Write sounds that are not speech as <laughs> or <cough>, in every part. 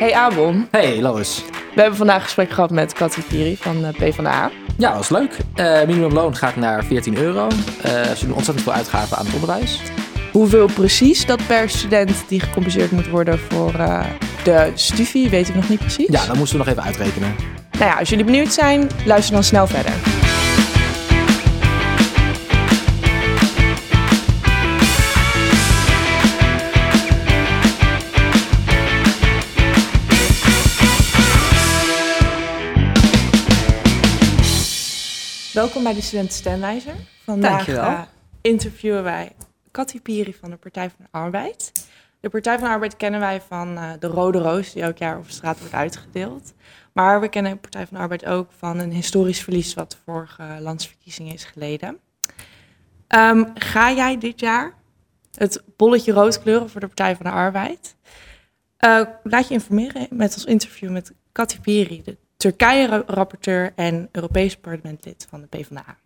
Hey Abon, Hey Lois. we hebben vandaag een gesprek gehad met Katty Piri van eh, PvdA. Ja, dat was leuk. Eh minimumloon gaat naar 14 euro. Eh ze doen ontzettend veel uitgaven aan het onderwijs. Hoeveel precies dat per student die gecompenseerd moet worden voor de studie, weet ik nog niet precies. Ja, dat moesten we nog even uitrekenen. Nou ja, als jullie benieuwd zijn, luister dan snel verder. Welkom bij de Studenten Stemwijzer. Vandaag Dankjewel. eh, interviewen wij Katty Piri van de Partij van de Arbeid. De Partij van de Arbeid kennen wij van eh, de Rode Roos, die elk jaar over straat wordt uitgedeeld. Maar we kennen de Partij van de Arbeid ook van een historisch verlies wat de vorige landsverkiezingen is geleden. Ehm, ga jij dit jaar het bolletje rood kleuren voor de Partij van de Arbeid? Eh, laat je informeren met ons interview met Katty Piri, de Turkije-rapporteur en Europees parlementlid van de PvdA.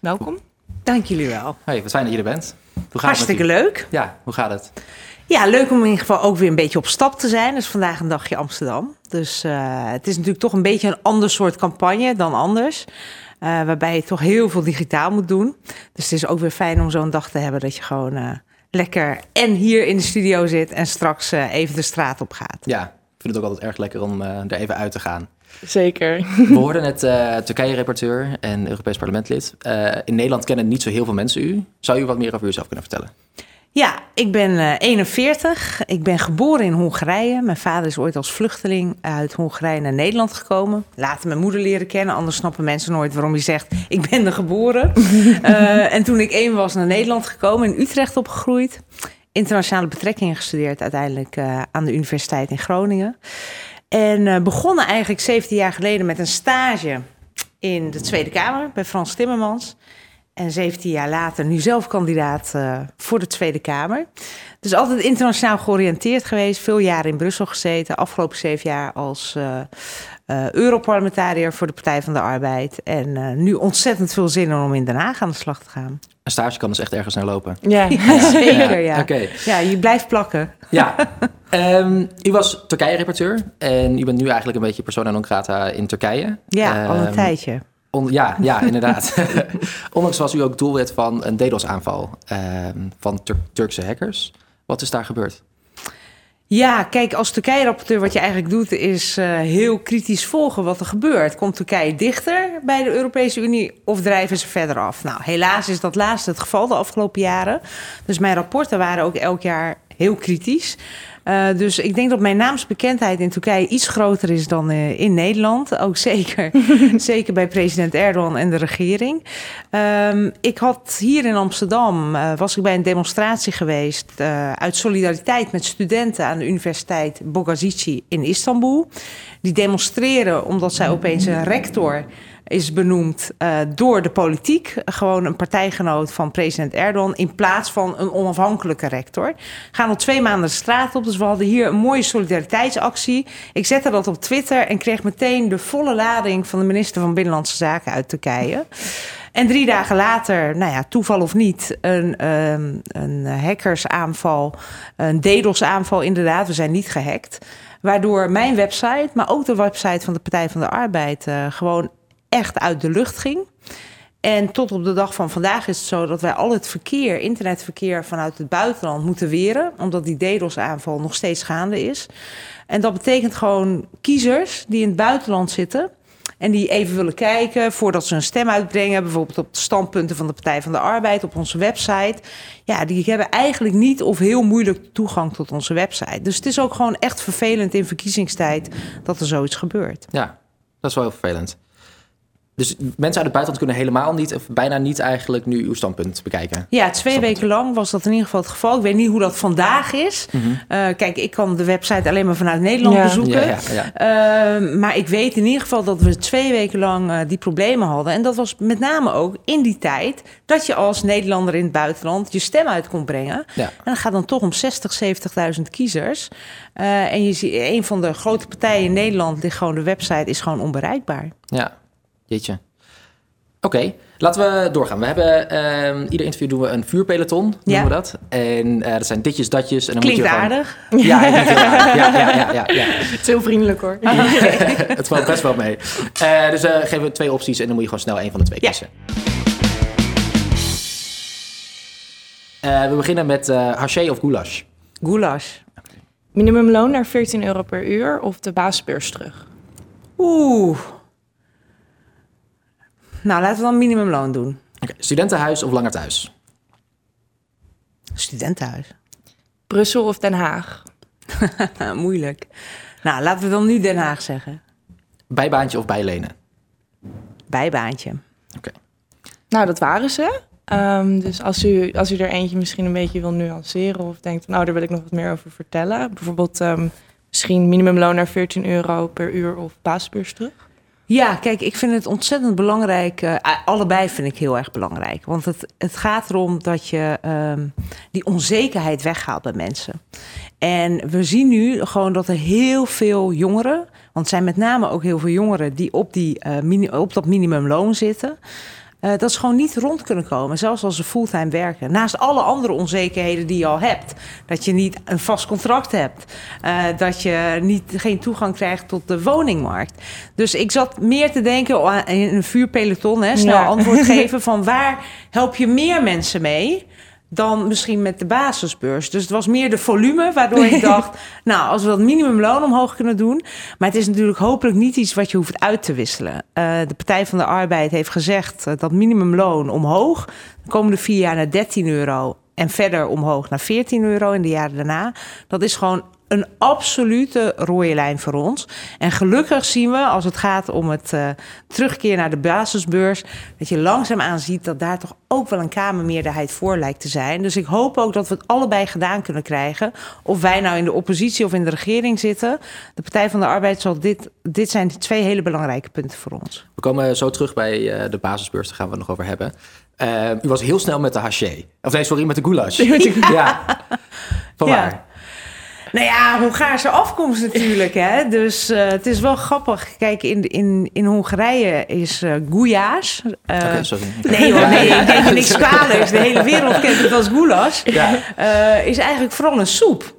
Welkom. Dank jullie wel. Hey, wat fijn dat je er bent. Hoe gaat Hartstikke het leuk. Ja, hoe gaat het? Ja, leuk om in ieder geval ook weer een beetje op stap te zijn. Dus vandaag een dagje Amsterdam. Dus eh, het is natuurlijk toch een beetje een ander soort campagne dan anders. Eh, waarbij je toch heel veel digitaal moet doen. Dus het is ook weer fijn om zo'n dag te hebben dat je gewoon eh, lekker en hier in de studio zit en straks even de straat op gaat. Ja, vind het ook altijd erg lekker om eh, er even uit te gaan. Zeker. <laughs> We hoorden net eh Turkije-rapporteur en Europees parlementlid. Eh, in Nederland kennen niet zo heel veel mensen u. Zou u wat meer over uzelf kunnen vertellen? Ja, ik ben eh, 41. Ik ben geboren in Hongarije. Mijn vader is ooit als vluchteling uit Hongarije naar Nederland gekomen. Later mijn moeder leren kennen. Anders snappen mensen nooit waarom je zegt: Ik ben er geboren. <laughs> Eh, en toen ik één was naar Nederland gekomen, in Utrecht opgegroeid. Internationale betrekkingen gestudeerd, uiteindelijk eh, aan de Universiteit in Groningen. En eh, begonnen eigenlijk 17 jaar geleden met een stage in de Tweede Kamer bij Frans Timmermans. En 17 jaar later nu zelf kandidaat eh, voor de Tweede Kamer. Dus altijd internationaal georiënteerd geweest. Veel jaren in Brussel gezeten. Afgelopen zeven jaar als eh, Europarlementariër voor de Partij van de Arbeid. En eh, nu ontzettend veel zin in om in Den Haag aan de slag te gaan. Een stage kan dus echt ergens naar lopen. Ja. <laughs> Ja, zeker, ja. Oké. Ja, je blijft plakken. Ja, Ehm, u was Turkije-rapporteur en u bent nu eigenlijk een beetje persona non grata in Turkije. Ja, al een Ehm, tijdje. on- ja, ja, inderdaad. <laughs> Ondanks was u ook doelwit van een DDoS-aanval ehm, van Tur- Turkse hackers. Wat is daar gebeurd? Ja, kijk, als Turkije-rapporteur wat je eigenlijk doet... is eh, heel kritisch volgen wat er gebeurt. Komt Turkije dichter bij de Europese Unie of drijven ze verder af? Nou, helaas is dat laatste het geval de afgelopen jaren. Dus mijn rapporten waren ook elk jaar heel kritisch. Eh, dus ik denk dat mijn naamsbekendheid in Turkije iets groter is dan eh, in Nederland. Ook zeker, <laughs> zeker bij president Erdogan en de regering. Ehm, ik had hier in Amsterdam, eh, was ik bij een demonstratie geweest... uit solidariteit met studenten aan de universiteit Bogazici in Istanbul. Die demonstreren omdat zij opeens een rector is benoemd eh, door de politiek. Gewoon een partijgenoot van president Erdogan... in plaats van een onafhankelijke rector. Gaan al twee maanden de straat op. Dus we hadden hier een mooie solidariteitsactie. Ik zette dat op Twitter en kreeg meteen de volle lading... van de minister van Binnenlandse Zaken uit Turkije. En drie dagen later, nou ja, toeval of niet, een, ehm, een hackersaanval, een DDoS-aanval inderdaad. We zijn niet gehackt. Waardoor mijn website, maar ook de website van de Partij van de Arbeid... eh, gewoon echt uit de lucht ging. En tot op de dag van vandaag is het zo dat wij al het verkeer, internetverkeer vanuit het buitenland moeten weren, omdat die DDoS-aanval nog steeds gaande is. En dat betekent gewoon kiezers die in het buitenland zitten en die even willen kijken voordat ze een stem uitbrengen, bijvoorbeeld op de standpunten van de Partij van de Arbeid op onze website. Ja, die hebben eigenlijk niet of heel moeilijk toegang tot onze website. Dus het is ook gewoon echt vervelend in verkiezingstijd dat er zoiets gebeurt. Ja, dat is wel heel vervelend. Dus mensen uit het buitenland kunnen helemaal niet, of bijna niet eigenlijk nu uw standpunt bekijken. Ja, twee weken lang was dat in ieder geval het geval. Ik weet niet hoe dat vandaag is. Mhm. Eh, kijk, ik kan de website alleen maar vanuit Nederland Ja. bezoeken. Ja, ja, ja. Eh, maar ik weet in ieder geval dat we twee weken lang eh, die problemen hadden. En dat was met name ook in die tijd dat je als Nederlander in het buitenland je stem uit kon brengen. Ja. En dat gaat dan toch om 60, 70.000 kiezers. Eh, en je ziet, een van de grote partijen in Nederland ligt gewoon, de website is gewoon onbereikbaar. Ja, jeetje. Oké, laten we doorgaan. We hebben ehm, ieder interview doen we een vuurpeloton, noemen Ja. we dat. En eh, dat zijn ditjes, datjes. En dan Klinkt moet je gewoon- aardig. Ja, het klinkt heel aardig. ja, ja, ja, ja. <laughs> Het is heel vriendelijk hoor. <laughs> het valt best wel mee. Eh, dus eh geven we twee opties en dan moet je gewoon snel één van de twee kiezen. We beginnen met haché of goulash. Goulash. Minimumloon naar 14 euro per uur of de basisbeurs terug? Oeh. Nou, laten we dan minimumloon doen. Oké, Studentenhuis of langer thuis? Studentenhuis. Brussel of Den Haag? <laughs> Moeilijk. Nou, laten we dan nu Den Haag zeggen. Bijbaantje of bijlenen? Bijbaantje. Oké. Nou, dat waren ze. Ehm, dus als u, als u er eentje misschien een beetje wil nuanceren of denkt, nou, daar wil ik nog wat meer over vertellen. Bijvoorbeeld ehm, misschien minimumloon naar 14 euro per uur of basisbeurs terug. Ja, kijk, ik vind het ontzettend belangrijk. eh, allebei vind ik heel erg belangrijk. Want het, het gaat erom dat je ehm, die onzekerheid weghaalt bij mensen. En we zien nu gewoon dat er heel veel jongeren, want het zijn met name ook heel veel jongeren die op, die, eh, op dat minimumloon zitten. Eh, dat ze gewoon niet rond kunnen komen, zelfs als ze fulltime werken. Naast alle andere onzekerheden die je al hebt. Dat je niet een vast contract hebt. eh, dat je niet, geen toegang krijgt tot de woningmarkt. Dus ik zat meer te denken aan in een vuurpeloton, hè, snel Ja. antwoord <laughs> geven van waar help je meer mensen mee dan misschien met de basisbeurs. Dus het was meer de volume waardoor ik <laughs> dacht, nou, als we dat minimumloon omhoog kunnen doen, maar het is natuurlijk hopelijk niet iets wat je hoeft uit te wisselen. Eh, de Partij van de Arbeid heeft gezegd eh, dat minimumloon omhoog, de komende vier jaar naar 13 euro en verder omhoog naar 14 euro in de jaren daarna. Dat is gewoon een absolute rode lijn voor ons. En gelukkig zien we, als het gaat om het eh, terugkeer naar de basisbeurs, dat je langzaamaan ziet dat daar toch ook wel een Kamermeerderheid voor lijkt te zijn. Dus ik hoop ook dat we het allebei gedaan kunnen krijgen. Of wij nou in de oppositie of in de regering zitten. De Partij van de Arbeid zal dit, dit zijn de twee hele belangrijke punten voor ons. We komen zo terug bij eh, de basisbeurs, daar gaan we het nog over hebben. Eh, u was heel snel met de haché. Of nee, sorry, met de goulash. <laughs> ja. Vanwaar? Nou ja, Hongaarse afkomst natuurlijk. Hè? Dus eh, het is wel grappig. Kijk, in, in, in Hongarije is eh goulash. eh, sorry. Nee hoor, nee, ik denk niks <laughs> kwalijks. De hele wereld kent het als goulash. Ja. Is eigenlijk vooral een soep.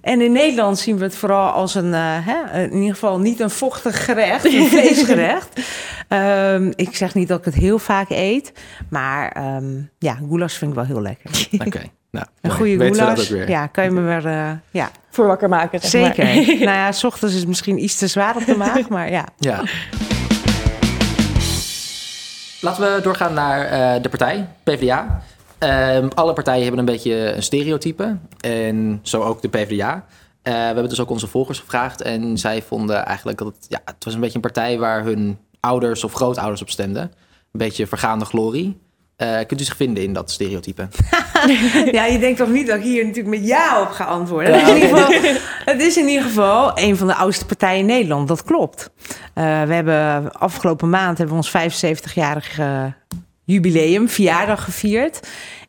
En in Nederland zien we het vooral als een, hè, in ieder geval niet een vochtig gerecht, een <laughs> vleesgerecht. Ehm, ik zeg niet dat ik het heel vaak eet, maar ehm, ja, goulash vind ik wel heel lekker. Oké. Nou, Een goede goulash, ja, kan je me weer, eh, ja, Voor wakker maken. zeg maar. zeker. <laughs> nou ja, s ochtends is het misschien iets te zwaar op de maag, maar ja. Ja. Laten we doorgaan naar eh, de partij, PvdA. Ehm, alle partijen hebben een beetje een stereotype. En zo ook de PvdA. Eh, we hebben dus ook onze volgers gevraagd. En zij vonden eigenlijk dat het, ja, het was een beetje een partij waar hun ouders of grootouders op stemden. Een beetje vergaande glorie. Eh, kunt u zich vinden in dat stereotype? <laughs> Ja, je denkt toch niet dat ik hier natuurlijk met ja op ga antwoorden. Het, is in ieder geval, het is in ieder geval een van de oudste partijen in Nederland. Dat klopt. Eh, we hebben afgelopen maand hebben we ons 75-jarig eh, jubileum, verjaardag gevierd.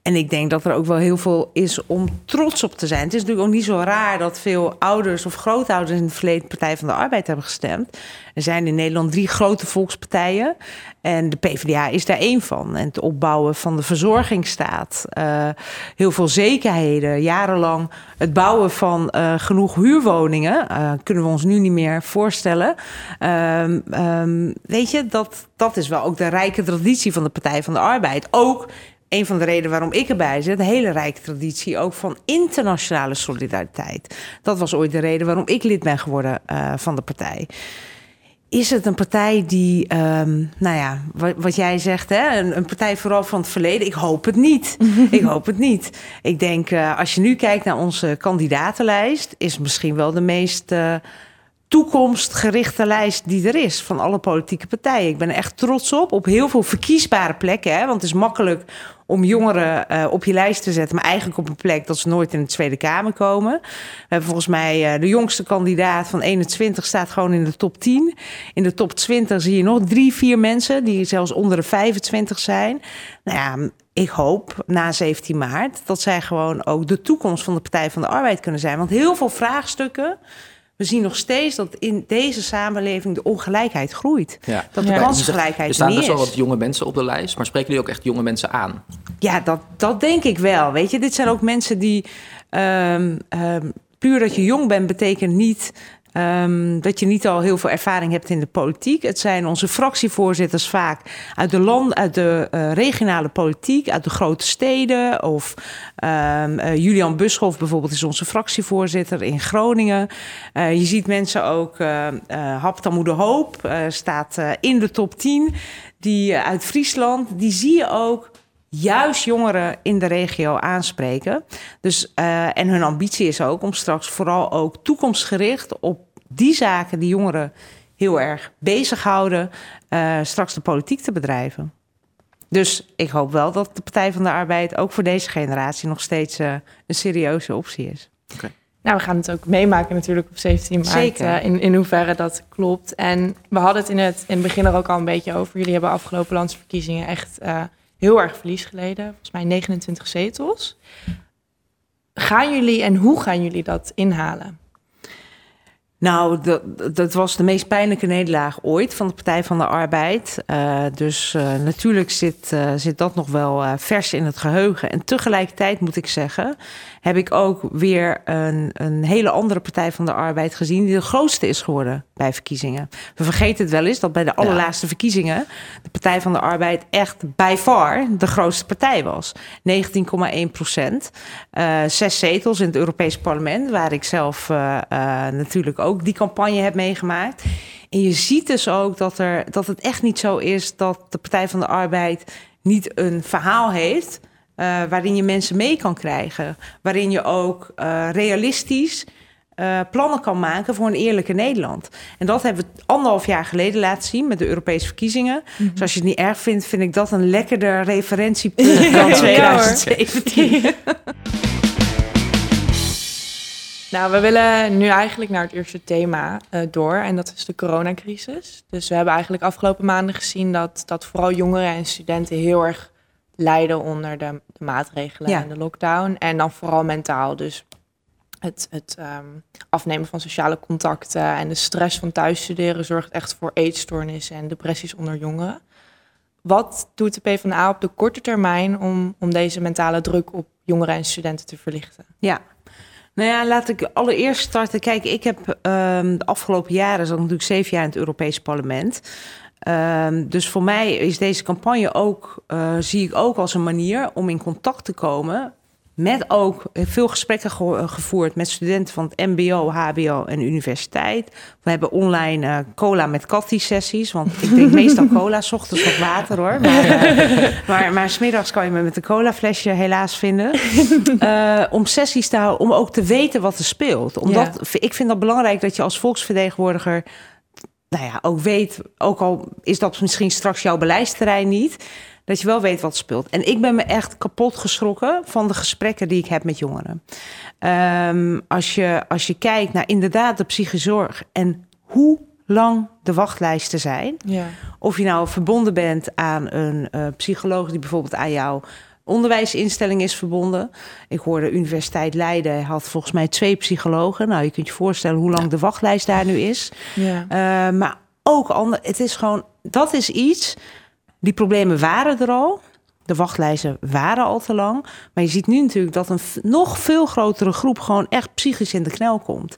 En ik denk dat er ook wel heel veel is om trots op te zijn. Het is natuurlijk ook niet zo raar dat veel ouders of grootouders in het verleden Partij van de Arbeid hebben gestemd. Er zijn in Nederland drie grote volkspartijen. En de PvdA is daar één van. En het opbouwen van de verzorgingsstaat. eh, heel veel zekerheden. Jarenlang het bouwen van eh, genoeg huurwoningen. eh, kunnen we ons nu niet meer voorstellen. Ehm, ehm, weet je, dat, dat is wel ook de rijke traditie van de Partij van de Arbeid. Ook een van de redenen waarom ik erbij zit, een hele rijke traditie ook van internationale solidariteit. Dat was ooit de reden waarom ik lid ben geworden eh, van de partij. Is het een partij die, ehm, nou ja, wat, wat jij zegt, hè, een, een partij vooral van het verleden? Ik hoop het niet. <laughs> ik hoop het niet. Ik denk, eh, als je nu kijkt naar onze kandidatenlijst, is misschien wel de meest eh, toekomstgerichte lijst die er is van alle politieke partijen. Ik ben er echt trots op, op heel veel verkiesbare plekken. Hè, want het is makkelijk om jongeren eh, op je lijst te zetten, maar eigenlijk op een plek dat ze nooit in de Tweede Kamer komen. We hebben volgens mij eh, de jongste kandidaat van 21 staat gewoon in de top 10. In de top 20 zie je nog drie, vier mensen die zelfs onder de 25 zijn. Nou ja, ik hoop na 17 maart dat zij gewoon ook de toekomst van de Partij van de Arbeid kunnen zijn. Want heel veel vraagstukken. We zien nog steeds dat in deze samenleving de ongelijkheid groeit. Ja. Dat de Ja. Er kansengelijkheid staan er best wel wat jonge mensen op de lijst, maar spreken jullie ook echt jonge mensen aan? Ja, dat, dat denk ik wel. Weet je, dit zijn ook mensen die. ehm, ehm, puur dat je jong bent, betekent niet. Ehm, dat je niet al heel veel ervaring hebt in de politiek. Het zijn onze fractievoorzitters vaak uit de land, uit de eh, regionale politiek, uit de grote steden. Of ehm, eh, Julian Buschoff bijvoorbeeld is onze fractievoorzitter in Groningen. Eh, je ziet mensen ook. eh eh Haptamu de Hoop staat in de top 10. Die uit Friesland. Die zie je ook juist jongeren in de regio aanspreken. Dus, eh, en hun ambitie is ook om straks vooral ook toekomstgericht op die zaken die jongeren heel erg bezighouden, eh straks de politiek te bedrijven. Dus ik hoop wel dat de Partij van de Arbeid ook voor deze generatie nog steeds eh, een serieuze optie is. Nou, we gaan het ook meemaken natuurlijk op 17 maart. Zeker. eh, in, in hoeverre dat klopt. En we hadden het in het, in het begin er ook al een beetje over. Jullie hebben afgelopen landsverkiezingen echt eh, heel erg verlies geleden. Volgens mij 29 zetels. Gaan jullie en hoe gaan jullie dat inhalen? Nou, dat, dat was de meest pijnlijke nederlaag ooit van de Partij van de Arbeid. Eh, dus eh, natuurlijk zit, eh, zit dat nog wel vers in het geheugen. En tegelijkertijd moet ik zeggen, heb ik ook weer een, een hele andere Partij van de Arbeid gezien... die de grootste is geworden bij verkiezingen. We vergeten het wel eens dat bij de allerlaatste verkiezingen... de Partij van de Arbeid echt by far de grootste partij was. 19,1 procent. Eh, zes zetels in het Europees Parlement, waar ik zelf eh, eh, natuurlijk ook die campagne heb meegemaakt. En je ziet dus ook dat, er, dat het echt niet zo is dat de Partij van de Arbeid niet een verhaal heeft. Eh, waarin je mensen mee kan krijgen. Waarin je ook eh, realistisch eh, plannen kan maken voor een eerlijke Nederland. En dat hebben we anderhalf jaar geleden laten zien met de Europese verkiezingen. Dus als je het niet erg vindt, vind ik dat een lekkerder referentiepunt dan Ja, <laughs> 2017. Nou, we willen nu eigenlijk naar het eerste thema eh, door. En dat is de coronacrisis. Dus we hebben eigenlijk afgelopen maanden gezien dat, dat vooral jongeren en studenten heel erg lijden onder de, de maatregelen Ja. en de lockdown. En dan vooral mentaal. Dus het, het ehm, afnemen van sociale contacten en de stress van thuisstuderen zorgt echt voor eetstoornissen en depressies onder jongeren. Wat doet de PvdA op de korte termijn om, om deze mentale druk op jongeren en studenten te verlichten? Ja. Nou ja, laat ik allereerst starten. Kijk, ik heb ehm, de afgelopen jaren, zat natuurlijk zeven jaar in het Europees Parlement. Ehm, dus voor mij is deze campagne ook, eh, zie ik ook als een manier om in contact te komen met ook veel gesprekken ge- gevoerd met studenten van het MBO, HBO en universiteit. We hebben online eh, cola met Cathy sessies. Want ik drink <laughs> meestal cola, 's ochtends wat water hoor. Maar, eh, maar, maar smiddags kan je me met een cola flesje helaas vinden. <laughs> Eh, om sessies te houden, om ook te weten wat er speelt. Omdat ik vind dat belangrijk dat je als volksvertegenwoordiger nou ja, ook weet, ook al is dat misschien straks jouw beleidsterrein niet, dat je wel weet wat speelt. En ik ben me echt kapot geschrokken van de gesprekken die ik heb met jongeren. Ehm, als, je, als je kijkt naar inderdaad de psychische zorg en hoe lang de wachtlijsten zijn. Ja. Of je nou verbonden bent aan een eh, psycholoog die bijvoorbeeld aan jouw onderwijsinstelling is verbonden. Ik hoorde Universiteit Leiden had volgens mij twee psychologen. Nou, je kunt je voorstellen hoe lang de wachtlijst daar nu is. Ja. Eh, maar ook ander, het is gewoon, dat is iets. Die problemen waren er al. De wachtlijsten waren al te lang. Maar je ziet nu natuurlijk dat een nog veel grotere groep gewoon echt psychisch in de knel komt.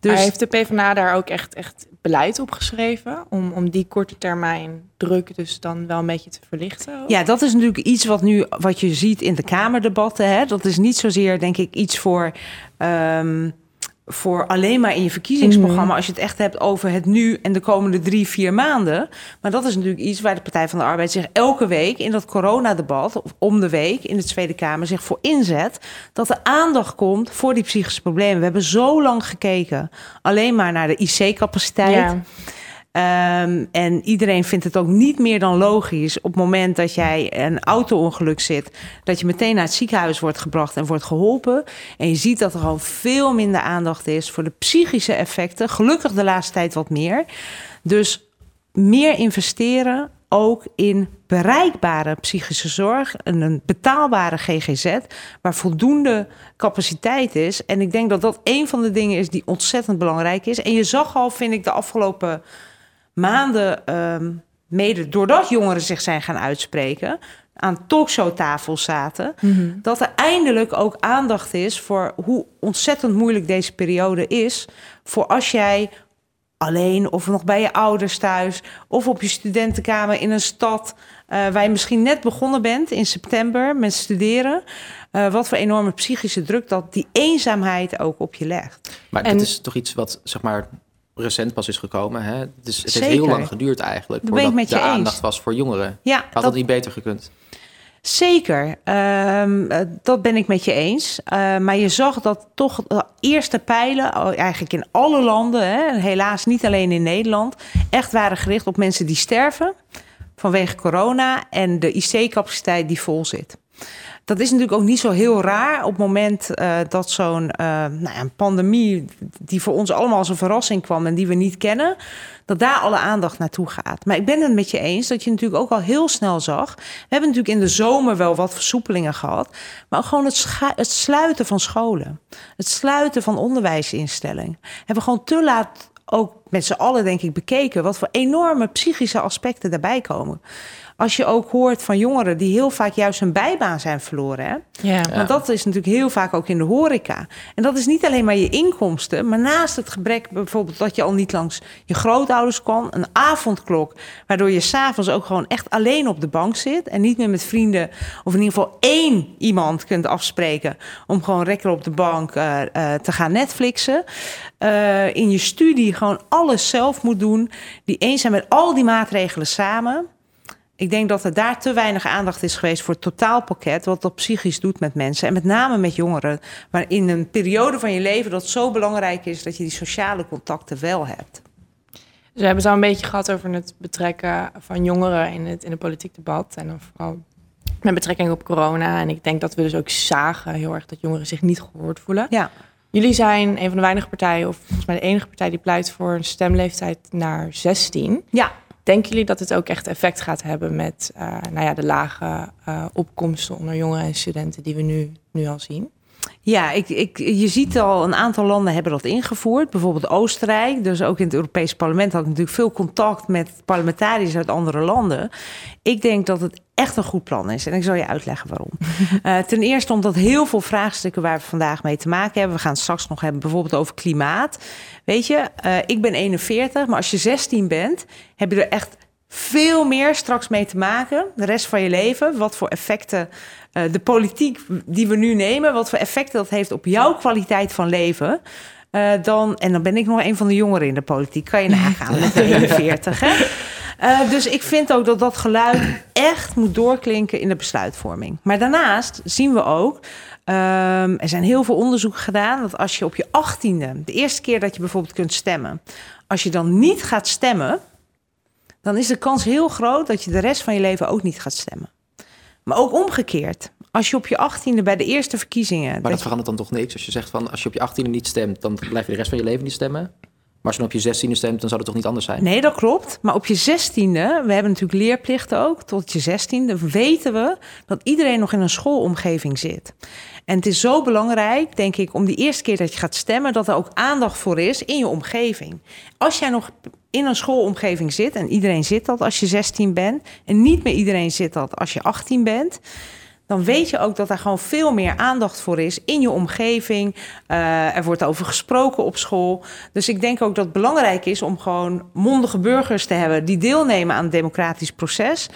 Dus Dus heeft de PvdA daar ook echt, echt beleid op geschreven om, om die korte termijn druk dus dan wel een beetje te verlichten? ja, dat is natuurlijk iets wat nu wat je ziet in de Kamerdebatten. Hè? Dat is niet zozeer, denk ik, iets voor. ehm, voor alleen maar in je verkiezingsprogramma, Mhm. als je het echt hebt over het nu en de komende drie, vier maanden. Maar dat is natuurlijk iets waar de Partij van de Arbeid zich elke week in dat coronadebat, of om de week in de Tweede Kamer, zich voor inzet. Dat er aandacht komt voor die psychische problemen. We hebben zo lang gekeken alleen maar naar de IC-capaciteit. Ja. Ehm, en iedereen vindt het ook niet meer dan logisch op het moment dat jij een auto-ongeluk zit, dat je meteen naar het ziekenhuis wordt gebracht en wordt geholpen. En je ziet dat er gewoon veel minder aandacht is voor de psychische effecten. Gelukkig de laatste tijd wat meer. Dus meer investeren ook in bereikbare psychische zorg en een betaalbare GGZ, waar voldoende capaciteit is. En ik denk dat dat een van de dingen is die ontzettend belangrijk is. En je zag al, vind ik, de afgelopen maanden, ehm, mede doordat jongeren zich zijn gaan uitspreken, aan talkshowtafels zaten, dat er eindelijk ook aandacht is voor hoe ontzettend moeilijk deze periode is. Voor als jij alleen of nog bij je ouders thuis of op je studentenkamer in een stad uh, waar je misschien net begonnen bent in september met studeren. Uh, wat voor enorme psychische druk dat die eenzaamheid ook op je legt. Maar en, dat is toch iets wat zeg maar recent pas is gekomen. Hè? Dus het heeft heel lang geduurd eigenlijk. Dat voordat de aandacht was voor jongeren. Ja, Had dat, dat niet beter gekund? Zeker, um, dat ben ik met je eens. Uh, maar je zag dat toch de eerste pijlen, eigenlijk in alle landen, hè, helaas niet alleen in Nederland, echt waren gericht op mensen die sterven vanwege corona en de IC-capaciteit die vol zit. Dat is natuurlijk ook niet zo heel raar op het moment uh, dat zo'n uh, nou ja, pandemie, die voor ons allemaal als een verrassing kwam en die we niet kennen, dat daar alle aandacht naartoe gaat. Maar ik ben het met je eens dat je natuurlijk ook al heel snel zag. We hebben natuurlijk in de zomer wel wat versoepelingen gehad, maar ook gewoon het, het sluiten van scholen, het sluiten van onderwijsinstellingen, hebben we gewoon te laat ook met z'n allen, denk ik, bekeken wat voor enorme psychische aspecten daarbij komen. Als je ook hoort van jongeren die heel vaak juist hun bijbaan zijn verloren. Hè? Ja. Want dat is natuurlijk heel vaak ook in de horeca. En dat is niet alleen maar je inkomsten, maar naast het gebrek bijvoorbeeld dat je al niet langs je grootouders kan, een avondklok, waardoor je s'avonds ook gewoon echt alleen op de bank zit en niet meer met vrienden of in ieder geval één iemand kunt afspreken om gewoon lekker op de bank uh, uh, te gaan Netflixen. Uh, in je studie gewoon alles zelf moet doen. Die eens zijn met al die maatregelen samen. Ik denk dat er daar te weinig aandacht is geweest voor het totaalpakket, wat dat psychisch doet met mensen. En met name met jongeren. Maar in een periode van je leven dat zo belangrijk is dat je die sociale contacten wel hebt. Dus we hebben zo een beetje gehad over het betrekken van jongeren in het, in het politiek debat. En dan vooral met betrekking op corona. En ik denk dat we dus ook zagen heel erg dat jongeren zich niet gehoord voelen. Ja. Jullie zijn een van de weinige partijen, of volgens mij de enige partij die pleit voor een stemleeftijd naar 16. Ja. Denken jullie dat het ook echt effect gaat hebben met uh, nou ja, de lage uh, opkomsten onder jongeren en studenten die we nu, nu al zien? Ja, ik, ik, je ziet al een aantal landen hebben dat ingevoerd. Bijvoorbeeld Oostenrijk. Dus ook in het Europese parlement had ik natuurlijk veel contact met parlementariërs uit andere landen. Ik denk dat het echt een goed plan is. En ik zal je uitleggen waarom. uh, <laughs> ten eerste omdat heel veel vraagstukken waar we vandaag mee te maken hebben. We gaan het straks nog hebben bijvoorbeeld over klimaat. Weet je, uh, ik ben 41, maar als je 16 bent, heb je er echt veel meer straks mee te maken. De rest van je leven. Wat voor effecten uh, de politiek die we nu nemen, wat voor effecten dat heeft op jouw kwaliteit van leven. Uh, dan, en dan ben ik nog een van de jongeren in de politiek. Kan je <laughs> nagaan met de 41. Hè? Uh, dus ik vind ook dat dat geluid echt moet doorklinken in de besluitvorming. Maar daarnaast zien we ook, um, er zijn heel veel onderzoeken gedaan, dat als je op je achttiende, de eerste keer dat je bijvoorbeeld kunt stemmen, als je dan niet gaat stemmen, dan is de kans heel groot dat je de rest van je leven ook niet gaat stemmen. Maar ook omgekeerd. Als je op je achttiende bij de eerste verkiezingen... Maar dat, dat verandert dan toch niks? Als je zegt van als je op je achttiende niet stemt... dan blijf je de rest van je leven niet stemmen? Maar als je op je zestiende stemt, dan zou het toch niet anders zijn? Nee, dat klopt. Maar op je zestiende, we hebben natuurlijk leerplichten ook, tot je zestiende, weten we dat iedereen nog in een schoolomgeving zit. En het is zo belangrijk, denk ik, om die eerste keer dat je gaat stemmen, dat er ook aandacht voor is in je omgeving. Als jij nog in een schoolomgeving zit, en iedereen zit dat als je 16 bent, en niet meer iedereen zit dat als je 18 bent, dan weet je ook dat er gewoon veel meer aandacht voor is in je omgeving. Uh, er wordt over gesproken op school. Dus ik denk ook dat het belangrijk is om gewoon mondige burgers te hebben die deelnemen aan het democratisch proces.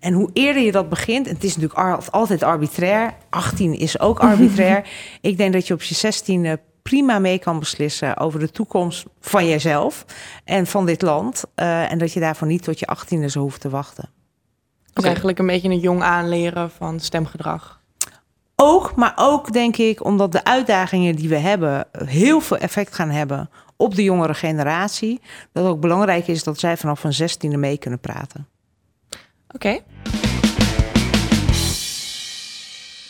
En hoe eerder je dat begint, en het is natuurlijk altijd arbitrair, 18 is ook arbitrair. <laughs> ik denk dat je op je 16e prima mee kan beslissen over de toekomst van jezelf en van dit land. Uh, en dat je daarvoor niet tot je 18e zo hoeft te wachten. Dus eigenlijk een beetje een jong aanleren van stemgedrag. Ook, maar ook denk ik omdat de uitdagingen die we hebben heel veel effect gaan hebben op de jongere generatie. Dat het ook belangrijk is dat zij vanaf hun zestiende mee kunnen praten. Oké. Okay.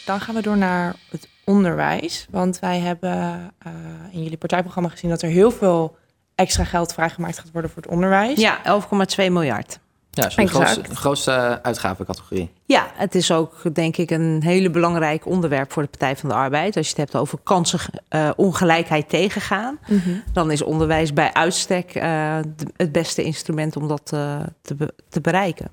Dan gaan we door naar het onderwijs. Want wij hebben uh, in jullie partijprogramma gezien dat er heel veel extra geld vrijgemaakt gaat worden voor het onderwijs. Ja, 11,2 miljard. Ja, dat is de grootste, grootste uitgavencategorie. Ja, het is ook denk ik een hele belangrijk onderwerp voor de Partij van de Arbeid. Als je het hebt over kansenongelijkheid tegengaan, dan is onderwijs bij uitstek eh, de- het beste instrument om dat eh, te, be- te bereiken.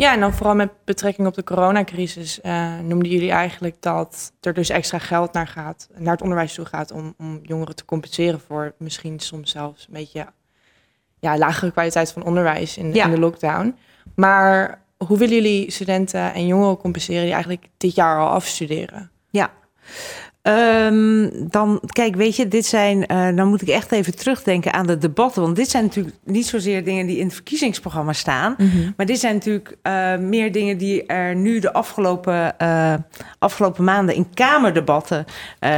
Ja, en dan vooral met betrekking op de coronacrisis eh, noemden jullie eigenlijk dat er dus extra geld naar gaat, naar het onderwijs toe gaat om, om jongeren te compenseren voor misschien soms zelfs een beetje ja, lagere kwaliteit van onderwijs in, Ja. in de lockdown. Maar hoe willen jullie studenten en jongeren compenseren die eigenlijk dit jaar al afstuderen? Ja. Ehm, dan, kijk, weet je, dit zijn. eh, dan moet ik echt even terugdenken aan de debatten. Want dit zijn natuurlijk niet zozeer dingen die in het verkiezingsprogramma staan. Maar dit zijn natuurlijk eh, meer dingen die er nu de afgelopen, eh, afgelopen maanden in Kamerdebatten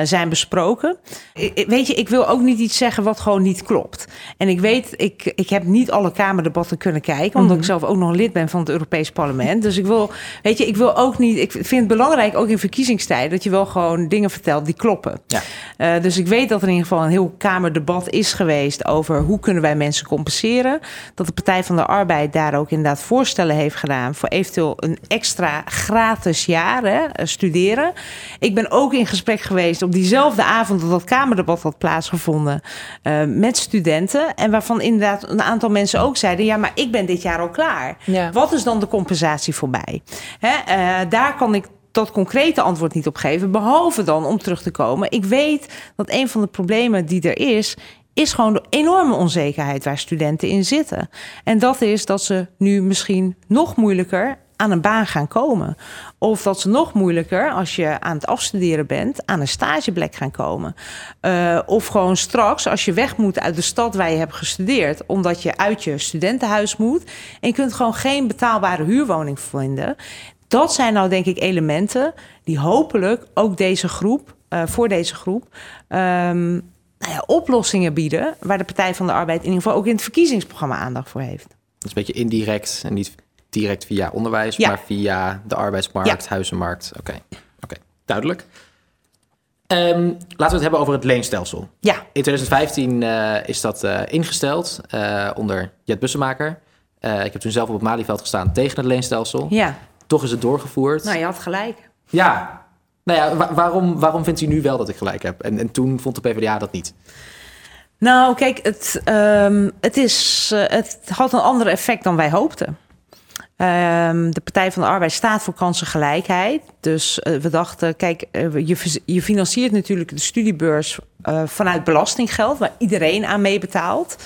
zijn besproken. I- weet je, ik wil ook niet iets zeggen wat gewoon niet klopt. En ik weet, ik, ik heb niet alle Kamerdebatten kunnen kijken, omdat ik zelf ook nog lid ben van het Europees Parlement. Dus ik wil, weet je, ik wil ook niet. Ik vind het belangrijk, ook in verkiezingstijd, dat je wel gewoon dingen vertelt die kloppen. Ja. Eh, dus ik weet dat er in ieder geval een heel Kamerdebat is geweest over hoe kunnen wij mensen compenseren. Dat de Partij van de Arbeid daar ook inderdaad voorstellen heeft gedaan voor eventueel een extra gratis jaar hè, eh, studeren. Ik ben ook in gesprek geweest op diezelfde avond dat dat Kamerdebat had plaatsgevonden eh, met studenten. En waarvan inderdaad een aantal mensen ook zeiden: ja, maar ik ben dit jaar al klaar. Ja. Wat is dan de compensatie voor mij? Hè, eh, daar kan ik dat concrete antwoord niet op geven. Behalve dan om terug te komen. Ik weet dat een van de problemen die er is. Is gewoon de enorme onzekerheid waar studenten in zitten. En dat is dat ze nu misschien nog moeilijker aan een baan gaan komen. Of dat ze nog moeilijker, als je aan het afstuderen bent, aan een stageplek gaan komen. Eh, of gewoon straks, als je weg moet uit de stad waar je hebt gestudeerd, omdat je uit je studentenhuis moet. En je kunt gewoon geen betaalbare huurwoning vinden. Dat zijn nou denk ik elementen die hopelijk ook deze groep, eh, voor deze groep, ehm, nou ja, oplossingen bieden. Waar de Partij van de Arbeid in ieder geval ook in het verkiezingsprogramma aandacht voor heeft. Dat is een beetje indirect en niet direct via onderwijs, Ja. maar via de arbeidsmarkt, Ja. huizenmarkt. Oké, oké, duidelijk. Ehm, laten we het hebben over het leenstelsel. Ja, In 2015 eh, is dat eh, ingesteld onder Jet Bussemaker. Ik heb toen zelf op het Malieveld gestaan tegen het leenstelsel. ja. Toch is het doorgevoerd. Nou, je had gelijk. Ja. Nou ja, wa- waarom, waarom vindt u nu wel dat ik gelijk heb? En, en toen vond de PvdA dat niet. Nou, kijk, het, ehm, het, is, eh, het had een ander effect dan wij hoopten. Ehm, de Partij van de Arbeid staat voor kansengelijkheid. Dus eh, we dachten, kijk, eh, je, je financiert natuurlijk de studiebeurs vanuit belastinggeld, waar iedereen aan meebetaalt.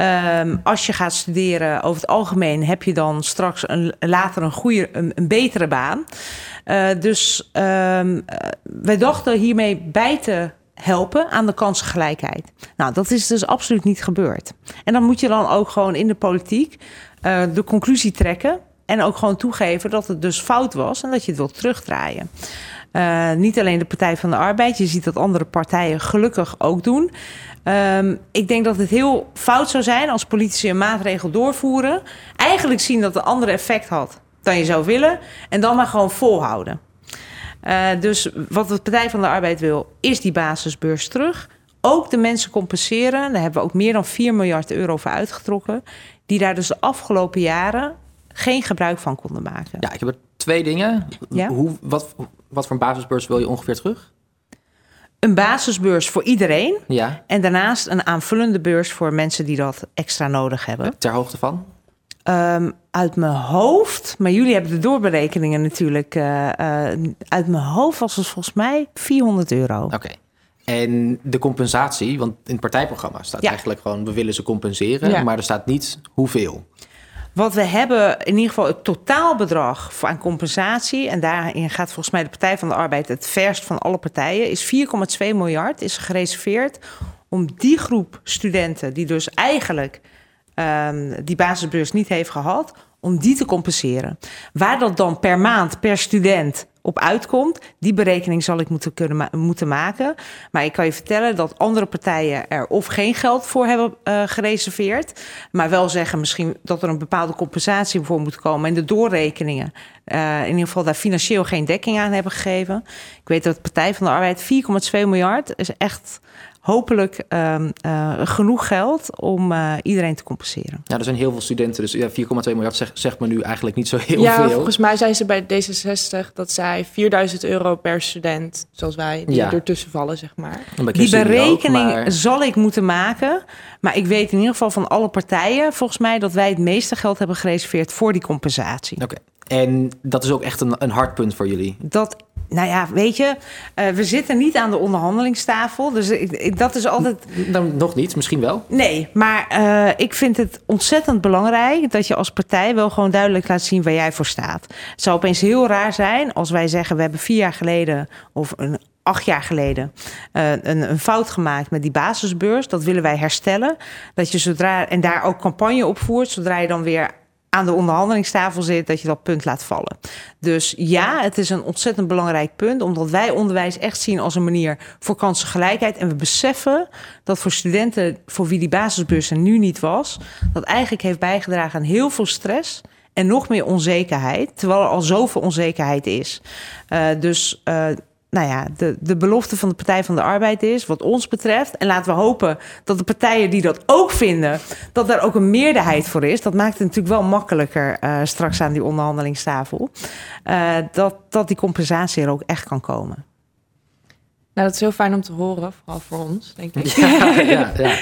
Ehm, als je gaat studeren, over het algemeen heb je dan straks een, later een, goede, een, een betere baan. Eh, dus ehm, eh, wij dachten hiermee bij te helpen aan de kansengelijkheid. Nou, dat is dus absoluut niet gebeurd. En dan moet je dan ook gewoon in de politiek eh, de conclusie trekken. En ook gewoon toegeven dat het dus fout was en dat je het wilt terugdraaien. Niet alleen de Partij van de Arbeid, je ziet dat andere partijen gelukkig ook doen. Ehm, ik denk dat het heel fout zou zijn als politici een maatregel doorvoeren. Eigenlijk zien dat het een ander effect had dan je zou willen. En dan maar gewoon volhouden. Eh, dus wat de Partij van de Arbeid wil, is die basisbeurs terug. Ook de mensen compenseren. Daar hebben we ook meer dan 4 miljard euro voor uitgetrokken. Die daar dus de afgelopen jaren geen gebruik van konden maken. Ja, ik heb er twee dingen. Ja? Hoe, wat, wat voor een basisbeurs wil je ongeveer terug? Een basisbeurs voor iedereen. Ja, En daarnaast een aanvullende beurs voor mensen die dat extra nodig hebben. ter hoogte van? Ehm, uit mijn hoofd, maar jullie hebben de doorberekeningen natuurlijk. eh, eh, uit mijn hoofd was het volgens mij 400 euro. Oké. En de compensatie, want in het partijprogramma staat Ja. eigenlijk gewoon... we willen ze compenseren, Ja. maar er staat niet hoeveel. Wat we hebben, in ieder geval het totaalbedrag aan compensatie, en daarin gaat volgens mij de Partij van de Arbeid het verst van alle partijen, is 4,2 miljard is gereserveerd om die groep studenten die dus eigenlijk ehm, die basisbeurs niet heeft gehad, om die te compenseren. Waar dat dan per maand, per student op uitkomt, die berekening zal ik moeten, kunnen moeten maken. Maar ik kan je vertellen dat andere partijen er of geen geld voor hebben eh, gereserveerd, maar wel zeggen misschien dat er een bepaalde compensatie voor moet komen en de doorrekeningen eh, in ieder geval daar financieel geen dekking aan hebben gegeven. Ik weet dat de Partij van de Arbeid 4,2 miljard is echt hopelijk ehm, eh, genoeg geld om eh, iedereen te compenseren. Ja, er zijn heel veel studenten, dus ja, 4,2 miljard zegt, zegt me nu eigenlijk niet zo heel ja, veel. volgens mij zijn ze bij D66 dat zij 4000 euro per student, zoals wij, die Ja. ertussen vallen, zeg maar. Die ook, berekening maar- zal ik moeten maken. Maar ik weet in ieder geval van alle partijen, volgens mij, dat wij het meeste geld hebben gereserveerd voor die compensatie. Oké. En dat is ook echt een, een hard punt voor jullie. Dat, nou ja, weet je, eh, we zitten niet aan de onderhandelingstafel. Dus ik, ik- dat is altijd. Nou, nog niet, misschien wel. Nee, maar eh, ik vind het ontzettend belangrijk dat je als partij wel gewoon duidelijk laat zien waar jij voor staat. Het zou opeens heel raar zijn als wij zeggen: we hebben vier jaar geleden of een. Acht jaar geleden eh, een, een fout gemaakt met die basisbeurs. Dat willen wij herstellen. Dat je zodra en daar ook campagne op voert, zodra je dan weer aan de onderhandelingstafel zit, dat je dat punt laat vallen. Dus ja, het is een ontzettend belangrijk punt, omdat wij onderwijs echt zien als een manier voor kansengelijkheid. En we beseffen dat voor studenten voor wie die basisbeurs er nu niet was, dat eigenlijk heeft bijgedragen aan heel veel stress en nog meer onzekerheid, terwijl er al zoveel onzekerheid is. Eh, dus. eh, nou ja, de, de belofte van de Partij van de Arbeid is, wat ons betreft. En laten we hopen dat de partijen die dat ook vinden, dat daar ook een meerderheid voor is. Dat maakt het natuurlijk wel makkelijker eh, straks aan die onderhandelingstafel. eh, dat, dat die compensatie er ook echt kan komen. Nou, dat is heel fijn om te horen, vooral voor ons, denk ik. <laughs> Ja, ja, ja.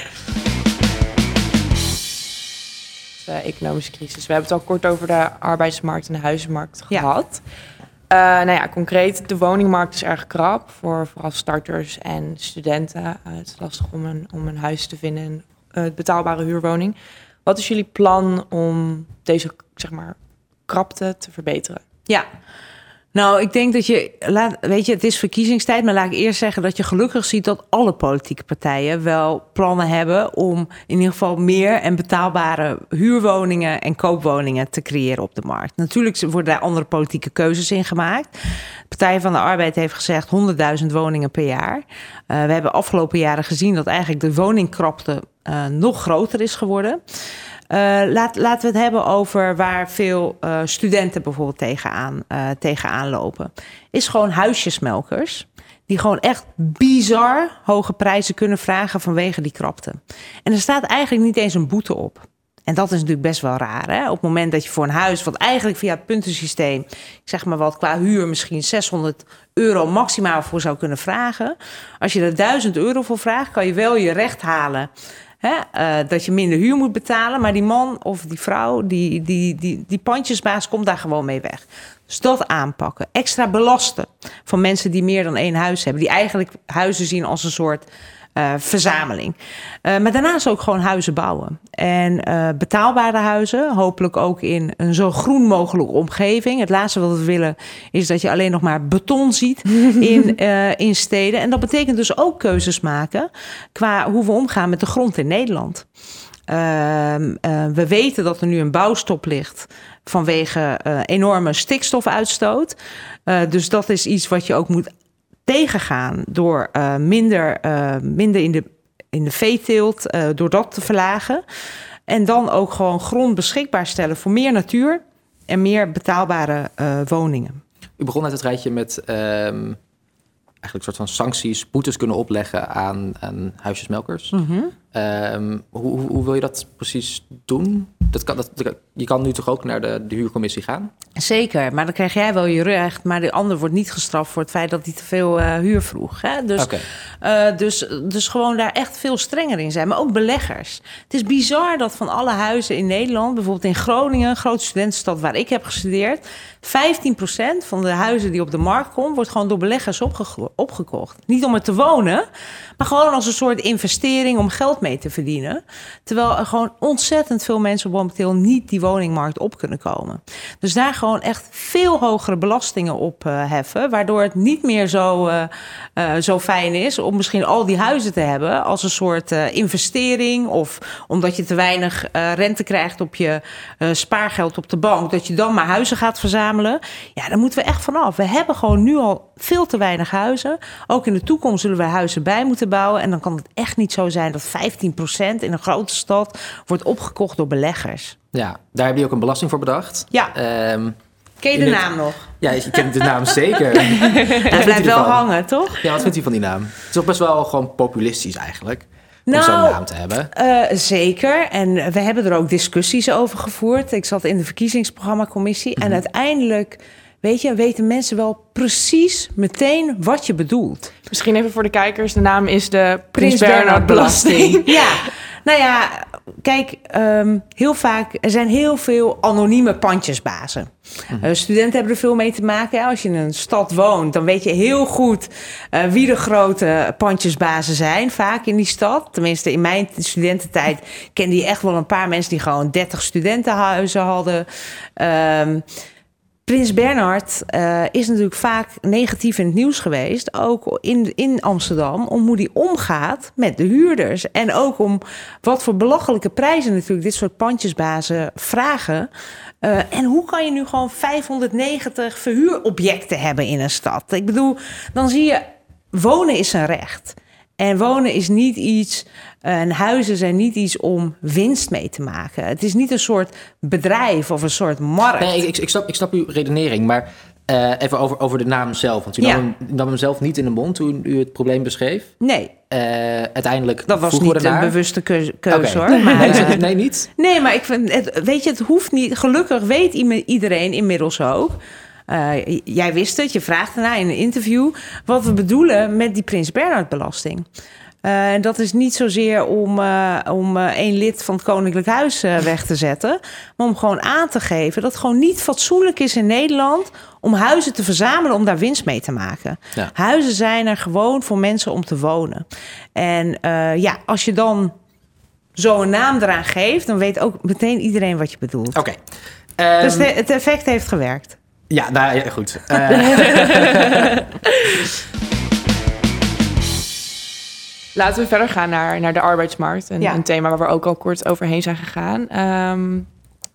de economische crisis. We hebben het al kort over de arbeidsmarkt en de huizenmarkt Ja. Eh, nou ja, concreet, de woningmarkt is erg krap voor vooral starters en studenten. Eh, het is lastig om een, om een huis te vinden, een eh, betaalbare huurwoning. Wat is jullie plan om deze, zeg maar, krapte te verbeteren? Ja. Nou, ik denk dat je, laat, weet je, het is verkiezingstijd, maar laat ik eerst zeggen dat je gelukkig ziet dat alle politieke partijen wel plannen hebben om in ieder geval meer en betaalbare huurwoningen en koopwoningen te creëren op de markt. Natuurlijk worden daar andere politieke keuzes in gemaakt. De Partij van de Arbeid heeft gezegd 100.000 woningen per jaar. Uh, we hebben afgelopen jaren gezien dat eigenlijk de woningkrapte uh, nog groter is geworden. Uh, laat, laten we het hebben over waar veel uh, studenten bijvoorbeeld tegenaan, uh, tegenaan lopen. Is gewoon huisjesmelkers. Die gewoon echt bizar hoge prijzen kunnen vragen vanwege die krapte. En er staat eigenlijk niet eens een boete op. En dat is natuurlijk best wel raar. Hè? Op het moment dat je voor een huis, wat eigenlijk via het puntensysteem, zeg maar wat, qua huur misschien 600 euro maximaal voor zou kunnen vragen. Als je er 1000 euro voor vraagt, kan je wel je recht halen. Hè, uh, dat je minder huur moet betalen. Maar die man of die vrouw, die, die, die, die pandjesbaas, komt daar gewoon mee weg. Dus dat aanpakken. Extra belasten van mensen die meer dan één huis hebben. Die eigenlijk huizen zien als een soort uh, verzameling. Uh, maar daarnaast ook gewoon huizen bouwen. En uh, betaalbare huizen, hopelijk ook in een zo groen mogelijke omgeving. Het laatste wat we willen is dat je alleen nog maar beton ziet in, <laughs> in steden. En dat betekent dus ook keuzes maken qua hoe we omgaan met de grond in Nederland. we weten dat er nu een bouwstop ligt vanwege enorme stikstofuitstoot. dus dat is iets wat je ook moet tegengaan door uh, minder, uh, minder in de, in de veeteelt, uh, door dat te verlagen. En dan ook gewoon grond beschikbaar stellen voor meer natuur en meer betaalbare woningen. U begon net het rijtje met um, eigenlijk een soort van sancties, boetes kunnen opleggen aan, aan huisjesmelkers. Mm -hmm. um, hoe, hoe, wil je dat precies doen? Dat kan, dat, je kan nu toch ook naar de, de huurcommissie gaan? Zeker, maar dan krijg jij wel je recht. Maar de ander wordt niet gestraft voor het feit dat hij te veel uh, huur vroeg. Hè? Dus, okay. uh, dus, dus gewoon daar echt veel strenger in zijn. Maar ook beleggers. Het is bizar dat van alle huizen in Nederland, bijvoorbeeld in Groningen, grote studentenstad waar ik heb gestudeerd, 15% van de huizen die op de markt komen, wordt gewoon door beleggers opge opgekocht. Niet om er te wonen, maar gewoon als een soort investering om geld mee te verdienen. Terwijl er gewoon ontzettend veel mensen momenteel niet die woningmarkt op kunnen komen. Dus daar gewoon echt veel hogere belastingen op uh, heffen, waardoor het niet meer zo, uh, uh, zo fijn is om misschien al die huizen te hebben als een soort investering of omdat je te weinig rente krijgt op je spaargeld op de bank, dat je dan maar huizen gaat verzamelen. Ja, daar moeten we echt vanaf. We hebben gewoon nu al veel te weinig huizen. Ook in de toekomst zullen we huizen bij moeten bouwen. En dan kan het echt niet zo zijn dat 15% in een grote stad wordt opgekocht door beleggers. Ja, daar heb je ook een belasting voor bedacht. Ja. Um, Ken je de het- naam nog? Ja, je kent de naam <laughs> zeker. Hij blijft wel hangen, toch? Ja, wat vindt u van die naam? Het is toch best wel gewoon populistisch eigenlijk. Om Nou, zo'n naam te hebben. Eh, zeker. En we hebben er ook discussies over gevoerd. Ik zat in de verkiezingsprogrammacommissie. Mhm. En uiteindelijk, weet je, weten mensen wel precies meteen wat je bedoelt. Misschien even voor de kijkers. De naam is de Prins Prins Bernhard Belasting. <laughs> ja, nou ja, kijk, ehm, heel vaak, er zijn heel veel anonieme pandjesbazen. Eh, studenten hebben er veel mee te maken. Als je in een stad woont, dan weet je heel goed eh, wie de grote pandjesbazen zijn, vaak in die stad. Tenminste, in mijn studententijd kende je echt wel een paar mensen die gewoon 30 studentenhuizen hadden. Ehm, Prins Bernhard eh, is natuurlijk vaak negatief in het nieuws geweest, ook in, in Amsterdam, om hoe die omgaat met de huurders. En ook om wat voor belachelijke prijzen natuurlijk dit soort pandjesbazen vragen. Eh, en hoe kan je nu gewoon 590 verhuurobjecten hebben in een stad? Ik bedoel, dan zie je, wonen is een recht. En wonen is niet iets, en huizen zijn niet iets om winst mee te maken. Het is niet een soort bedrijf of een soort markt. Nee, ik, ik, snap, ik snap uw redenering, maar eh, even over, over de naam zelf. Want u Ja. nam, hem, nam hem zelf niet in de mond toen u het probleem beschreef. Nee, Eh, uiteindelijk dat was niet een bewuste keuze, hoor. Maar, Nee, eh, nee, niet? nee, maar ik vind het, weet je, het hoeft niet. Gelukkig weet iedereen inmiddels ook. Jij wist het, je vraagt erna in een interview wat we bedoelen met die Prins Bernhard belasting. Eh, En dat is niet zozeer om, eh, om eh, één lid van het Koninklijk Huis weg te zetten. Maar om gewoon aan te geven dat het gewoon niet fatsoenlijk is in Nederland om huizen te verzamelen om daar winst mee te maken. Ja. Huizen zijn er gewoon voor mensen om te wonen. En ja, als je dan zo'n naam eraan geeft, dan weet ook meteen iedereen wat je bedoelt. Oké. Ehm, dus de- het effect heeft gewerkt. Ja, nou ja, goed. <laughs> <laughs> <laughs> Laten we verder gaan naar, naar de arbeidsmarkt. Een, Ja. een thema waar we ook al kort overheen zijn gegaan. Ehm,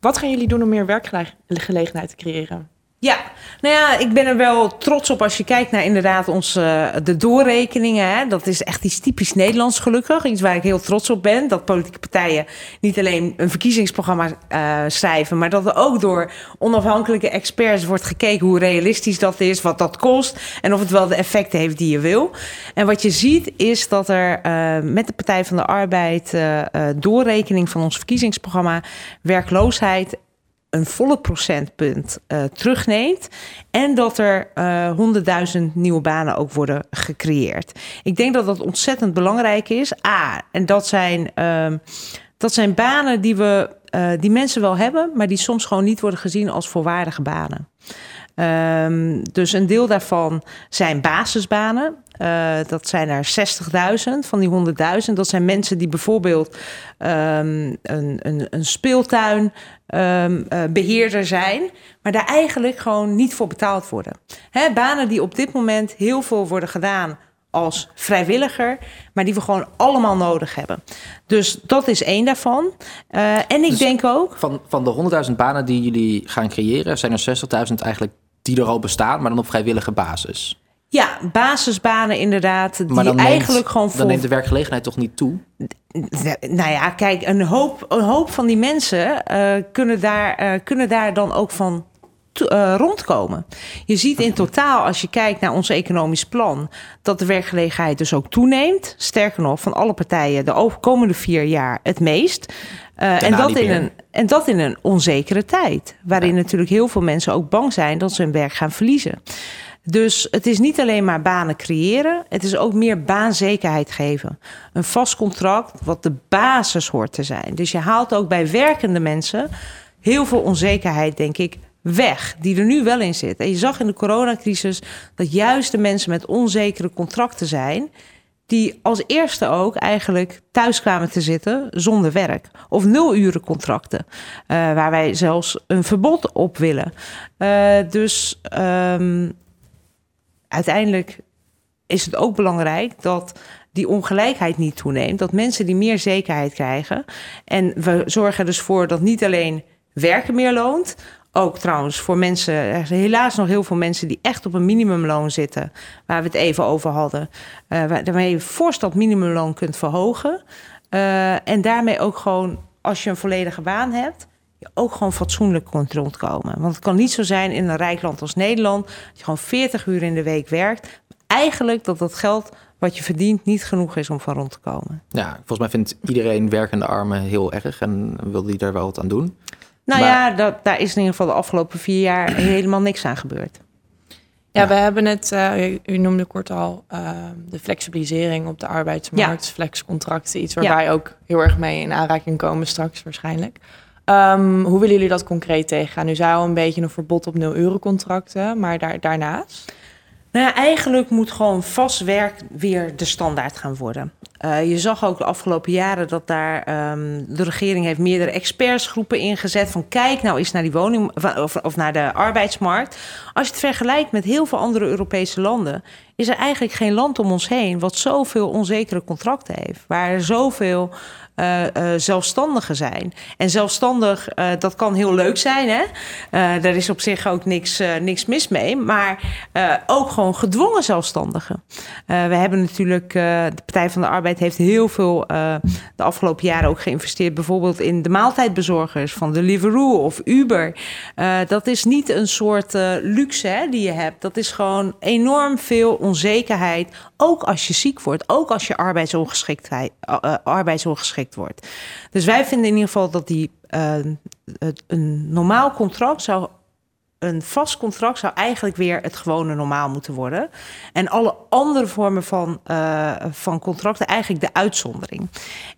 wat gaan jullie doen om meer werkgelegenheid te creëren? Ja, nou ja, ik ben er wel trots op als je kijkt naar inderdaad onze, de doorrekeningen. Hè. Dat is echt iets typisch Nederlands gelukkig. Iets waar ik heel trots op ben. Dat politieke partijen niet alleen een verkiezingsprogramma eh, schrijven... maar dat er ook door onafhankelijke experts wordt gekeken... hoe realistisch dat is, wat dat kost... en of het wel de effecten heeft die je wil. En wat je ziet is dat er eh, met de Partij van de Arbeid... eh, eh, doorrekening van ons verkiezingsprogramma... werkloosheid een volle procentpunt eh, terugneemt. En dat er eh 100.000 nieuwe banen ook worden gecreëerd. Ik denk dat dat ontzettend belangrijk is. A, en dat zijn, ehm, dat zijn banen die, we, eh, die mensen wel hebben, maar die soms gewoon niet worden gezien als volwaardige banen. Ehm, dus een deel daarvan zijn basisbanen. Eh, dat zijn er 60.000 van die 100.000. Dat zijn mensen die bijvoorbeeld ehm, een, een, een speeltuin ehm, eh, beheerder zijn, maar daar eigenlijk gewoon niet voor betaald worden. Hè, banen die op dit moment heel veel worden gedaan als vrijwilliger, maar die we gewoon allemaal nodig hebben. Dus dat is één daarvan. Eh, en ik Dus- denk ook. van, van de 100.000 banen die jullie gaan creëren, zijn er 60.000 eigenlijk die er al bestaan, maar dan op vrijwillige basis. Ja, basisbanen inderdaad, die Maar dan neemt- eigenlijk gewoon Dan neemt de werkgelegenheid toch niet toe? Nou ja, kijk, een hoop, een hoop van die mensen eh, kunnen, daar, eh, kunnen daar dan ook van eh, rondkomen. Je ziet in totaal, als je kijkt naar ons economisch plan, dat de werkgelegenheid dus ook toeneemt. Sterker nog, van alle partijen de komende vier jaar het meest. En, dat in een, en dat in een onzekere tijd, waarin natuurlijk heel veel mensen ook bang zijn dat ze hun werk gaan verliezen. Dus het is niet alleen maar banen creëren, het is ook meer baanzekerheid geven. Een vast contract wat de basis hoort te zijn. Dus je haalt ook bij werkende mensen heel veel onzekerheid, denk ik, weg, die er nu wel in zit. En je zag in de coronacrisis dat juist de mensen met onzekere contracten zijn, die als eerste ook eigenlijk thuis kwamen te zitten zonder werk. Of nulurencontracten, eh waar wij zelfs een verbod op willen. Eh, dus ehm, uiteindelijk is het ook belangrijk dat die ongelijkheid niet toeneemt. Dat mensen die meer zekerheid krijgen. En we zorgen dus voor dat niet alleen werken meer loont. Ook trouwens voor mensen, er zijn helaas nog heel veel mensen die echt op een minimumloon zitten. Waar we het even over hadden. eh waarmee je fors dat minimumloon kunt verhogen. Eh, en daarmee ook gewoon, als je een volledige baan hebt, je ook gewoon fatsoenlijk kunt rondkomen. Want het kan niet zo zijn in een rijk land als Nederland... dat je gewoon 40 uur in de week werkt. Eigenlijk dat dat geld wat je verdient niet genoeg is om van rond te komen. Ja, volgens mij vindt iedereen werkende armen heel erg en wil die daar wel wat aan doen. Nou Maar- ja, dat, daar is in ieder geval de afgelopen vier jaar <clears throat> helemaal niks aan gebeurd. Ja, Ja. we hebben het, eh, u, u noemde kort al, eh, de flexibilisering op de arbeidsmarkt, flexcontracten, iets waar Ja. wij ook heel erg mee in aanraking komen straks waarschijnlijk. Ehm, hoe willen jullie dat concreet tegengaan? U zei al een beetje een verbod op nul-euro contracten, maar daar, daarnaast? Nou eigenlijk moet gewoon vast werk weer de standaard gaan worden. Eh, je zag ook de afgelopen jaren dat daar ehm, de regering heeft meerdere expertsgroepen ingezet. Van kijk nou eens naar die woning of naar de arbeidsmarkt. Als je het vergelijkt met heel veel andere Europese landen, is er eigenlijk geen land om ons heen wat zoveel onzekere contracten heeft. Waar er zoveel eh, eh, zelfstandigen zijn. En zelfstandig, eh, dat kan heel leuk zijn. Hè? Daar is op zich ook niks, niks mis mee. Maar ook gewoon gedwongen zelfstandigen. We hebben natuurlijk, de Partij van de Arbeid heeft heel veel de afgelopen jaren ook geïnvesteerd. Bijvoorbeeld in de maaltijdbezorgers van Deliveroo of Uber. Dat is niet een soort luxe hè, die je hebt. Dat is gewoon enorm veel onzekerheid. Ook als je ziek wordt, ook als je arbeidsongeschiktheid, eh, eh, arbeidsongeschikt wordt. Dus wij vinden in ieder geval dat die, eh, een normaal contract zou. Een vast contract zou eigenlijk weer het gewone normaal moeten worden. En alle andere vormen van, van contracten eigenlijk de uitzondering.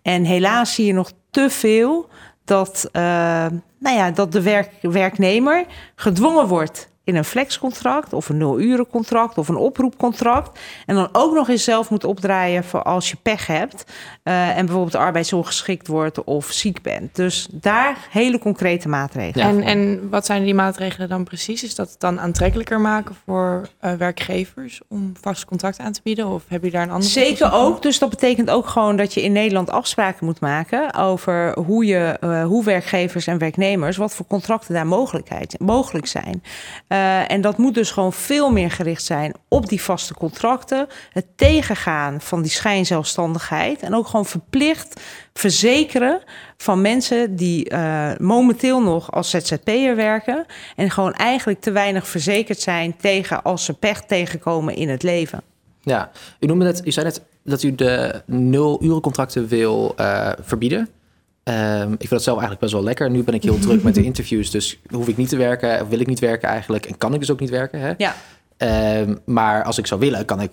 En helaas zie je nog te veel dat, nou ja, dat de werk, werknemer gedwongen wordt in een flexcontract of een nul-urencontract of een oproepcontract. En dan ook nog eens zelf moet opdraaien voor als je pech hebt. eh, en bijvoorbeeld arbeidsongeschikt wordt of ziek bent. Dus daar hele concrete maatregelen. Ja. En, en wat zijn die maatregelen dan precies? Is dat het dan aantrekkelijker maken voor eh, werkgevers om vast contract aan te bieden? Of heb je daar een andere Zeker ook. Dus dat betekent ook gewoon dat je in Nederland afspraken moet maken over hoe, je, eh, hoe werkgevers en werknemers, wat voor contracten daar mogelijkheid, mogelijk zijn. Eh, en dat moet dus gewoon veel meer gericht zijn op die vaste contracten, het tegengaan van die schijnzelfstandigheid en ook gewoon verplicht verzekeren van mensen die eh, momenteel nog als ZZP'er werken en gewoon eigenlijk te weinig verzekerd zijn tegen als ze pech tegenkomen in het leven. Ja, u noemde net, u zei net dat u de nul-urencontracten wil eh, verbieden. Ehm, ik vind dat zelf eigenlijk best wel lekker. Nu ben ik heel druk met de <laughs> interviews, dus hoef ik niet te werken, of wil ik niet werken eigenlijk, en kan ik dus ook niet werken. Hè? Ja. Ehm, maar als ik zou willen, kan ik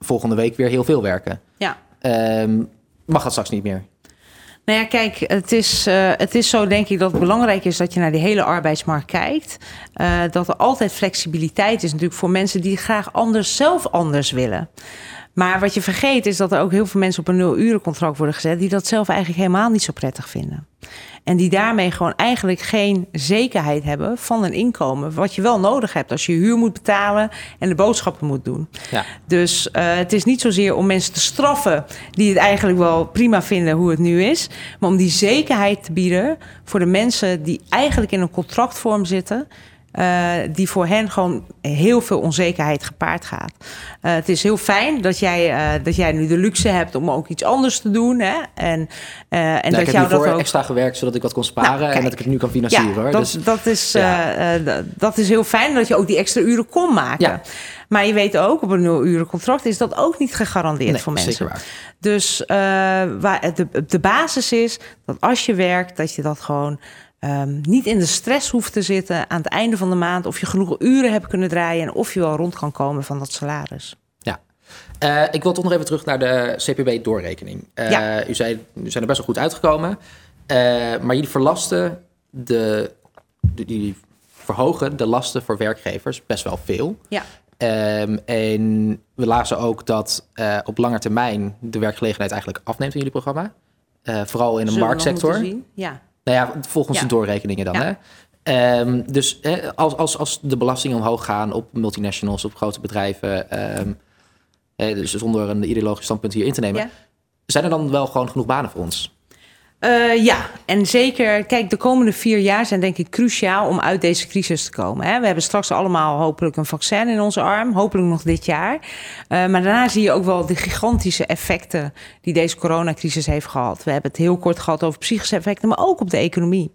volgende week weer heel veel werken. Ja. Ehm, mag dat straks niet meer? Nou ja, kijk, het is, eh, het is zo denk ik dat het belangrijk is dat je naar die hele arbeidsmarkt kijkt. Eh, dat er altijd flexibiliteit is natuurlijk voor mensen die graag anders, zelf anders willen. Maar wat je vergeet is dat er ook heel veel mensen op een nul-urencontract worden gezet... die dat zelf eigenlijk helemaal niet zo prettig vinden. En die daarmee gewoon eigenlijk geen zekerheid hebben van een inkomen. Wat je wel nodig hebt als je huur moet betalen en de boodschappen moet doen. Ja. Dus eh, het is niet zozeer om mensen te straffen die het eigenlijk wel prima vinden hoe het nu is. Maar om die zekerheid te bieden voor de mensen die eigenlijk in een contractvorm zitten. Eh, die voor hen gewoon heel veel onzekerheid gepaard gaat. Eh, het is heel fijn dat jij, eh, dat jij nu de luxe hebt om ook iets anders te doen. Hè? En, en Nou, dat ik heb jou hiervoor dat ook. extra gewerkt zodat ik wat kon sparen Nou, en kijk. dat ik het nu kan financieren. Ja, hoor. dat, Dus, dat, is, ja. dat- is heel fijn dat je ook die extra uren kon maken. Ja. Maar je weet ook, op een nul-uren contract is dat ook niet gegarandeerd nee, voor mensen. zeker waar. Dus waar de, de basis is dat als je werkt, dat je dat gewoon ehm, niet in de stress hoeft te zitten aan het einde van de maand. Of je genoeg uren hebt kunnen draaien en of je wel rond kan komen van dat salaris. Eh, ik wil toch nog even terug naar de CPB-doorrekening. Eh, Ja. U zei, u zijn er best wel goed uitgekomen. Eh, maar jullie verlasten de, de, jullie verhogen de lasten voor werkgevers best wel veel. Ja. Ehm, en we lazen ook dat op lange termijn de werkgelegenheid eigenlijk afneemt in jullie programma. Vooral in de Zullen we nog marktsector. Ja. Nou ja, volgens Ja. de doorrekeningen dan. Ja. Hè? Ehm, dus hè, als, als, als de belastingen omhoog gaan op multinationals, op grote bedrijven, ehm, hè, dus zonder een ideologisch standpunt hier in te nemen, zijn er dan wel gewoon genoeg banen voor ons? Uh, ja, en zeker, kijk, de komende vier jaar zijn denk ik cruciaal om uit deze crisis te komen. Hè. We hebben straks allemaal hopelijk een vaccin in onze arm, hopelijk nog dit jaar. Uh, maar daarna zie je ook wel de gigantische effecten die deze coronacrisis heeft gehad. We hebben het heel kort gehad over psychische effecten, maar ook op de economie.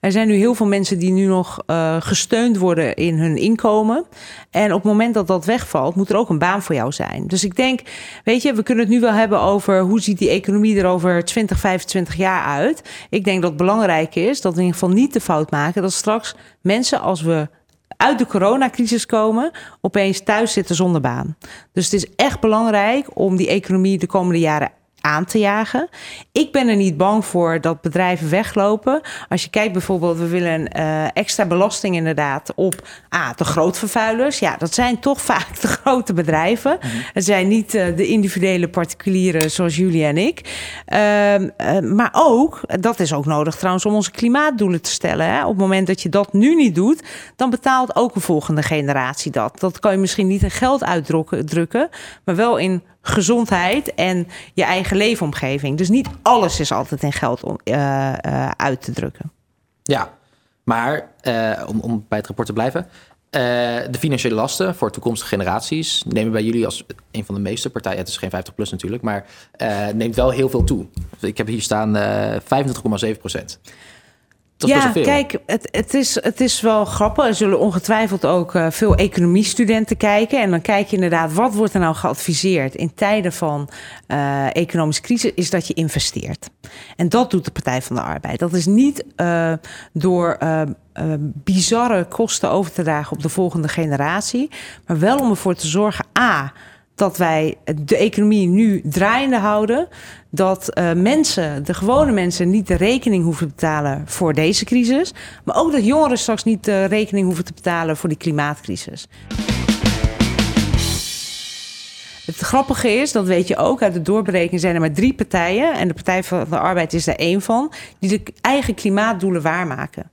Er zijn nu heel veel mensen die nu nog uh, gesteund worden in hun inkomen. En op het moment dat dat wegvalt, moet er ook een baan voor jou zijn. Dus ik denk, weet je, we kunnen het nu wel hebben over hoe ziet die economie er over 20, 25 jaar uit. Ik denk dat het belangrijk is dat we in ieder geval niet de fout maken dat straks mensen, als we uit de coronacrisis komen, opeens thuis zitten zonder baan. Dus het is echt belangrijk om die economie de komende jaren aan te jagen. Ik ben er niet bang voor dat bedrijven weglopen. Als je kijkt bijvoorbeeld, we willen uh, extra belasting inderdaad op ah, de grootvervuilers. Ja, dat zijn toch <laughs> vaak de grote bedrijven. Mhm. Het zijn niet uh, de individuele particulieren zoals jullie en ik. Uh, maar ook, dat is ook nodig trouwens om onze klimaatdoelen te stellen. Hè. Op het moment dat je dat nu niet doet, dan betaalt ook een volgende generatie dat. Dat kan je misschien niet in geld uitdrukken, maar wel in gezondheid en je eigen leefomgeving. Dus niet alles is altijd in geld om, uh, uh, uit te drukken. Ja, maar uh, om, om bij het rapport te blijven. de financiële lasten voor toekomstige generaties nemen bij jullie als een van de meeste partijen, het is geen 50 plus natuurlijk, maar neemt wel heel veel toe. Ik heb hier staan 25,7 procent ja, kijk, het, het, is, het is wel grappig. Er zullen ongetwijfeld ook uh, veel economiestudenten kijken. En dan kijk je inderdaad, wat wordt er nou geadviseerd in tijden van uh, economische crisis, is dat je investeert. En dat doet de Partij van de Arbeid. Dat is niet uh, door bizarre kosten over te dragen op de volgende generatie, maar wel om ervoor te zorgen, a, dat wij de economie nu draaiende houden. Dat uh, mensen, de gewone mensen, niet de rekening hoeven te betalen voor deze crisis. Maar ook dat jongeren straks niet de rekening hoeven te betalen voor die klimaatcrisis. Het grappige is, dat weet je ook, uit de doorberekening zijn er maar drie partijen. En de Partij van de Arbeid is er één van. Die de eigen klimaatdoelen waarmaken.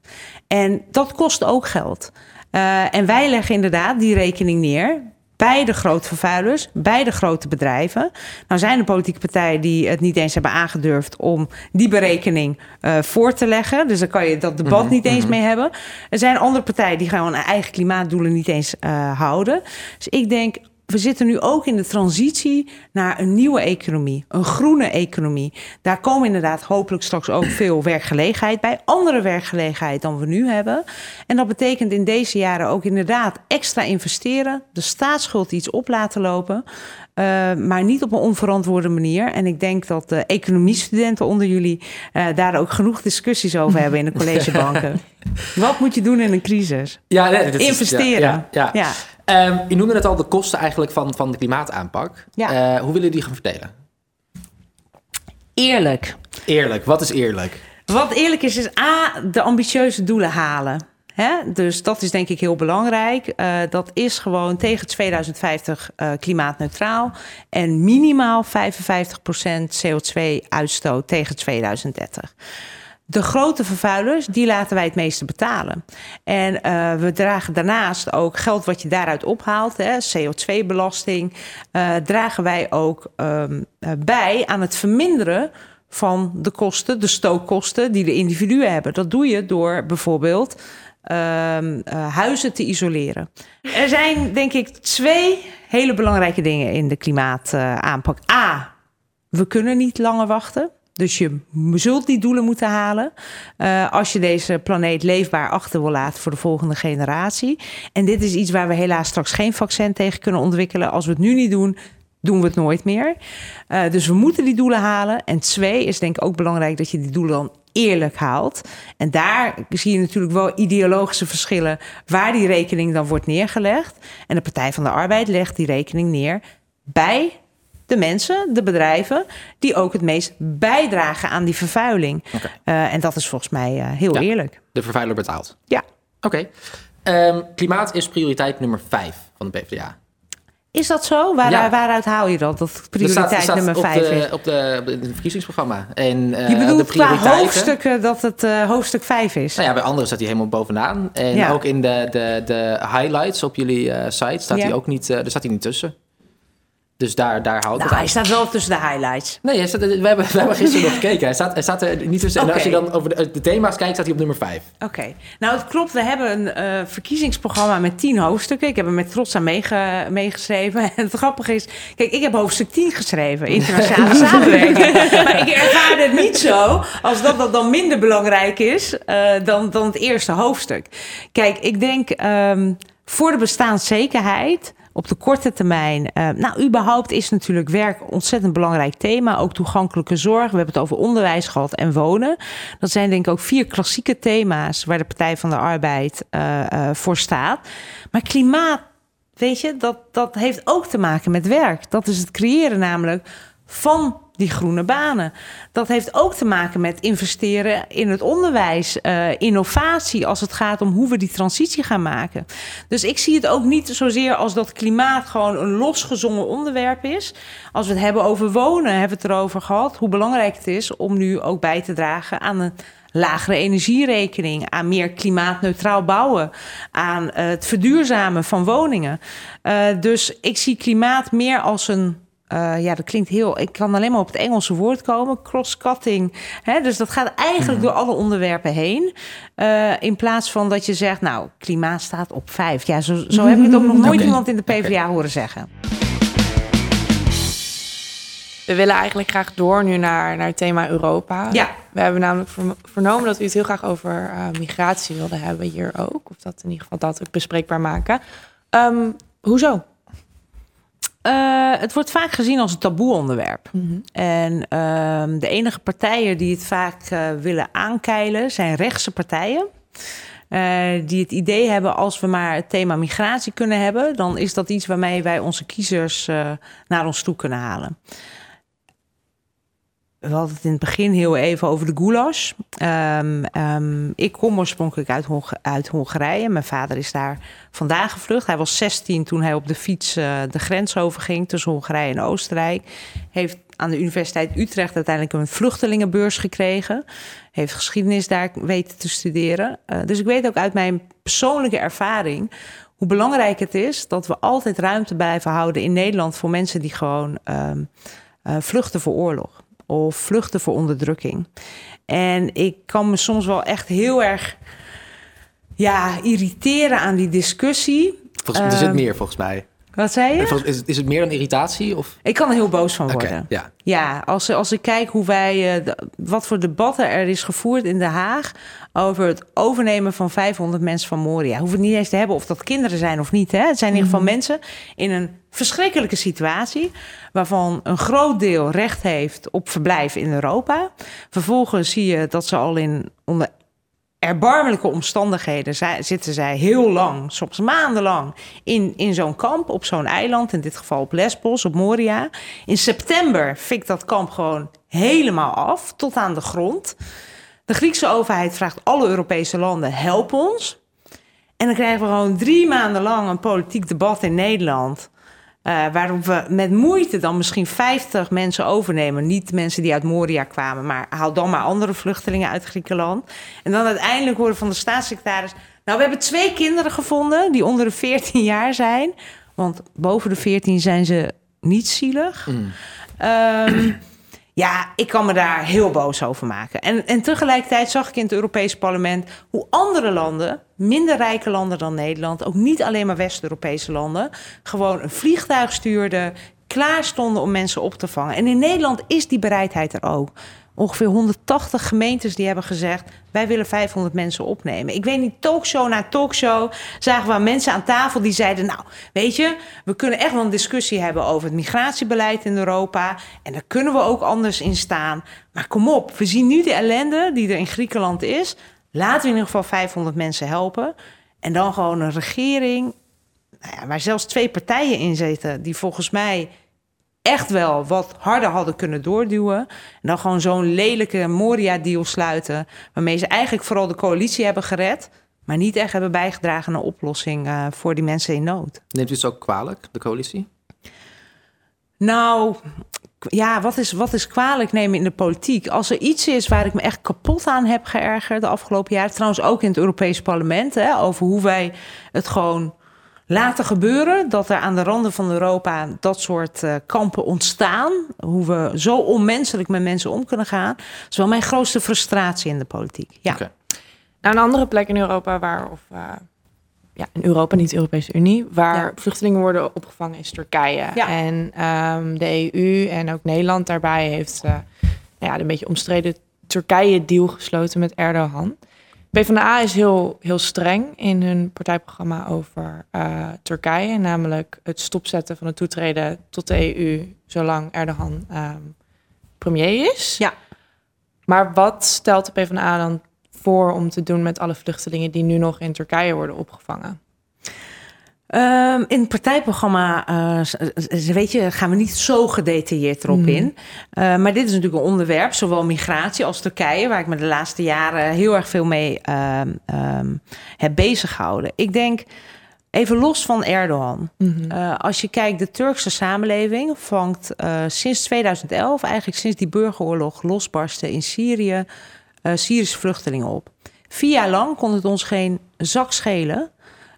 En dat kost ook geld. Uh, en wij leggen inderdaad die rekening neer bij de grote vervuilers, bij de grote bedrijven. Nou zijn er politieke partijen die het niet eens hebben aangedurfd om die berekening uh, voor te leggen. Dus dan kan je dat debat mm -hmm, niet eens mm -hmm. mee hebben. Er zijn andere partijen die gewoon eigen klimaatdoelen niet eens uh, houden. Dus ik denk, we zitten nu ook in de transitie naar een nieuwe economie, een groene economie. Daar komen inderdaad hopelijk straks ook <clears throat> veel werkgelegenheid bij, andere werkgelegenheid dan we nu hebben. En dat betekent in deze jaren ook inderdaad extra investeren, de staatsschuld iets op laten lopen. Uh, maar niet op een onverantwoorde manier. En ik denk dat de economiestudenten onder jullie uh, daar ook genoeg discussies over hebben in de <laughs> collegebanken. Wat moet je doen in een crisis? Ja, nee, Investeren. Is, ja, ja, ja. Um, je noemde net al de kosten eigenlijk van, van de klimaataanpak. Ja. Uh, hoe willen die gaan verdelen? Eerlijk. Eerlijk. Wat is eerlijk? Wat eerlijk is, is A, de ambitieuze doelen halen. Hè? Dus dat is denk ik heel belangrijk. Uh, dat is gewoon tegen 2050 uh, klimaatneutraal en minimaal 55% CO2-uitstoot tegen 2030. De grote vervuilers, die laten wij het meeste betalen. En uh, we dragen daarnaast ook geld wat je daaruit ophaalt, CO2-belasting, uh, dragen wij ook um, bij aan het verminderen van de kosten, de stookkosten die de individuen hebben. Dat doe je door bijvoorbeeld uh, huizen te isoleren. Er zijn denk ik twee hele belangrijke dingen in de klimaataanpak. A, we kunnen niet langer wachten. Dus je zult die doelen moeten halen uh, als je deze planeet leefbaar achter wil laten voor de volgende generatie. En dit is iets waar we helaas straks geen vaccin tegen kunnen ontwikkelen. Als we het nu niet doen, doen we het nooit meer. Uh, dus we moeten die doelen halen. En twee is denk ik ook belangrijk dat je die doelen dan eerlijk haalt. En daar zie je natuurlijk wel ideologische verschillen waar die rekening dan wordt neergelegd. En de Partij van de Arbeid legt die rekening neer bij de mensen, de bedrijven, die ook het meest bijdragen aan die vervuiling. Okay. Uh, en dat is volgens mij uh, heel ja, eerlijk. De vervuiler betaalt. Ja. Oké. Okay. Um, klimaat is prioriteit nummer vijf van de PvdA. Is dat zo? Waar, ja. Waaruit haal je dat? Dat prioriteit staat nummer 5 is? Op, de, op, de, het verkiezingsprogramma. En, uh, je bedoelt de qua hoofdstukken dat het uh, hoofdstuk 5 is? Nou ja, bij anderen staat hij helemaal bovenaan. En ja. ook in de, de, de highlights op jullie uh, site staat ja. hij ook niet, er staat hij niet tussen. Dus daar, daar hou ik Nou, het hij uit. staat wel tussen de highlights. Nee, hij staat, we, hebben, we hebben gisteren nog gekeken. Hij staat, hij staat er niet tussen. En als je dan over de, de thema's kijkt, staat hij op nummer 5. Oké, nou het klopt. We hebben een eh, verkiezingsprogramma met tien hoofdstukken. Ik heb er met trots aan meege- meegeschreven. En <laughs> het grappige is, kijk, ik heb hoofdstuk 10 geschreven, internationale <laughs> samenwerking. <laughs> maar ik ervaar het niet zo als dat dat dan minder belangrijk is eh, dan, dan het eerste hoofdstuk. Kijk, ik denk ehm, voor de bestaanszekerheid op de korte termijn. eh, nou, überhaupt is natuurlijk werk een ontzettend belangrijk thema. Ook toegankelijke zorg. We hebben het over onderwijs gehad en wonen. Dat zijn denk ik ook vier klassieke thema's waar de Partij van de Arbeid eh, eh, voor staat. Maar klimaat, weet je, dat, dat heeft ook te maken met werk. Dat is het creëren namelijk van die groene banen. Dat heeft ook te maken met investeren in het onderwijs, eh, innovatie als het gaat om hoe we die transitie gaan maken. Dus ik zie het ook niet zozeer als dat klimaat gewoon een losgezongen onderwerp is. Als we het hebben over wonen, hebben we het erover gehad hoe belangrijk het is om nu ook bij te dragen aan een lagere energierekening, aan meer klimaatneutraal bouwen, aan eh, het verduurzamen van woningen. Eh, dus ik zie klimaat meer als een eh, ja, dat klinkt heel. Ik kan alleen maar op het Engelse woord komen. Cross-cutting. Hè? Dus dat gaat eigenlijk door alle onderwerpen heen. Eh, in plaats van dat je zegt, nou, klimaat staat op vijf. Ja, zo, zo heb ik het ook nog nooit Oké. iemand in de PvdA horen zeggen. We willen eigenlijk graag door nu naar, naar het thema Europa. Ja. We hebben namelijk verno- vernomen dat u het heel graag over eh, migratie wilde hebben hier ook. Of dat in ieder geval dat ook bespreekbaar maken. Ehm, hoezo? Eh, het wordt vaak gezien als een taboe onderwerp. En ehm, de enige partijen die het vaak eh, willen aankeilen zijn rechtse partijen. Eh, die het idee hebben als we maar het thema migratie kunnen hebben, dan is dat iets waarmee wij onze kiezers naar ons toe kunnen halen. We hadden het in het begin heel even over de goulash. Ehm, ehm, ik kom oorspronkelijk uit, Honga- uit Hongarije. Mijn vader is daar vandaan gevlucht. Hij was 16 toen hij op de fiets eh, de grens overging tussen Hongarije en Oostenrijk. Heeft aan de Universiteit Utrecht uiteindelijk een vluchtelingenbeurs gekregen. Heeft geschiedenis daar weten te studeren. Eh, dus ik weet ook uit mijn persoonlijke ervaring hoe belangrijk het is dat we altijd ruimte blijven houden in Nederland voor mensen die gewoon ehm, eh, vluchten voor oorlog of vluchten voor onderdrukking. En ik kan me soms wel echt heel erg ja, irriteren aan die discussie. Volgens, er zit Ehm, meer volgens mij. Wat zei je? Is, het- is het meer dan irritatie? Of? Ik kan er heel boos van worden. ja. Ja, als, als ik kijk hoe wij, eh, wat voor debatten er is gevoerd in Den Haag over het overnemen van 500 mensen van Moria. Hoeven het niet eens te hebben of dat kinderen zijn of niet. Hè? Het zijn in ieder geval mensen in een verschrikkelijke situatie, waarvan een groot deel recht heeft op verblijf in Europa. Vervolgens zie je dat ze al in onder erbarmelijke omstandigheden zitten zij heel lang, soms maandenlang, in, in zo'n kamp op zo'n eiland, in dit geval op Lesbos, op Moria. In september fikt dat kamp gewoon helemaal af, tot aan de grond. De Griekse overheid vraagt alle Europese landen, help ons. En dan krijgen we gewoon drie maanden lang een politiek debat in Nederland. Eh, waarop we met moeite dan misschien 50 mensen overnemen. Niet mensen die uit Moria kwamen, maar haal dan maar andere vluchtelingen uit Griekenland. En dan uiteindelijk horen van de staatssecretaris... Nou, we hebben twee kinderen gevonden die onder de 14 <laughs> jaar zijn. Want boven de 14 zijn ze niet zielig. Ehm, ja, ik kan me daar heel boos over maken. En, en tegelijkertijd zag ik in het Europese parlement hoe andere landen, minder rijke landen dan Nederland, ook niet alleen maar West-Europese landen, gewoon een vliegtuig stuurden, klaar stonden om mensen op te vangen. En in Nederland is die bereidheid er ook. Ongeveer 180 gemeentes die hebben gezegd: wij willen 500 mensen opnemen. Ik weet niet, talkshow na talkshow zagen we mensen aan tafel die zeiden: Nou, weet je, we kunnen echt wel een discussie hebben over het migratiebeleid in Europa. En daar kunnen we ook anders in staan. Maar kom op, we zien nu de ellende die er in Griekenland is. Laten we in ieder geval 500 mensen helpen. En dan gewoon een regering nou ja, waar zelfs twee partijen in zitten die volgens mij echt wel wat harder hadden kunnen doorduwen. En dan gewoon zo'n lelijke Moria-deal sluiten, waarmee ze eigenlijk vooral de coalitie hebben gered, maar niet echt hebben bijgedragen aan een oplossing eh, voor die mensen in nood. Neemt u het ook kwalijk, de coalitie? Nou, ja, wat is, wat is kwalijk nemen in de politiek? Als er iets is waar ik me echt kapot aan heb geërgerd de afgelopen jaren, trouwens ook in het Europees Parlement, hè, over hoe wij het gewoon laten gebeuren. Dat er aan de randen van Europa dat soort uh, kampen ontstaan. Hoe we zo onmenselijk met mensen om kunnen gaan. Dat is wel mijn grootste frustratie in de politiek. Ja. Okay. Nou, een andere plek in Europa waar, of uh, ja, in Europa, niet de Europese Unie, waar ja. vluchtelingen worden opgevangen is Turkije. Ja. En um, de EU en ook Nederland daarbij heeft uh, ja, een beetje omstreden Turkije-deal gesloten met Erdogan. PvdA is heel, heel streng in hun partijprogramma over uh, Turkije, namelijk het stopzetten van het toetreden tot de EU zolang Erdogan um, premier is. Ja. Maar wat stelt de PvdA dan voor om te doen met alle vluchtelingen die nu nog in Turkije worden opgevangen? Um, in het partijprogramma, uh, weet je, gaan we niet zo gedetailleerd erop mm. in. Uh, maar dit is natuurlijk een onderwerp, zowel migratie als Turkije, waar ik me de laatste jaren heel erg veel mee uh, um, heb bezig gehouden. Ik denk, even los van Erdogan. Mm -hmm. als je kijkt, de Turkse samenleving vangt sinds 2011, eigenlijk sinds die burgeroorlog losbarstte in Syrië, Syrische vluchtelingen op. Vier jaar lang kon het ons geen zak schelen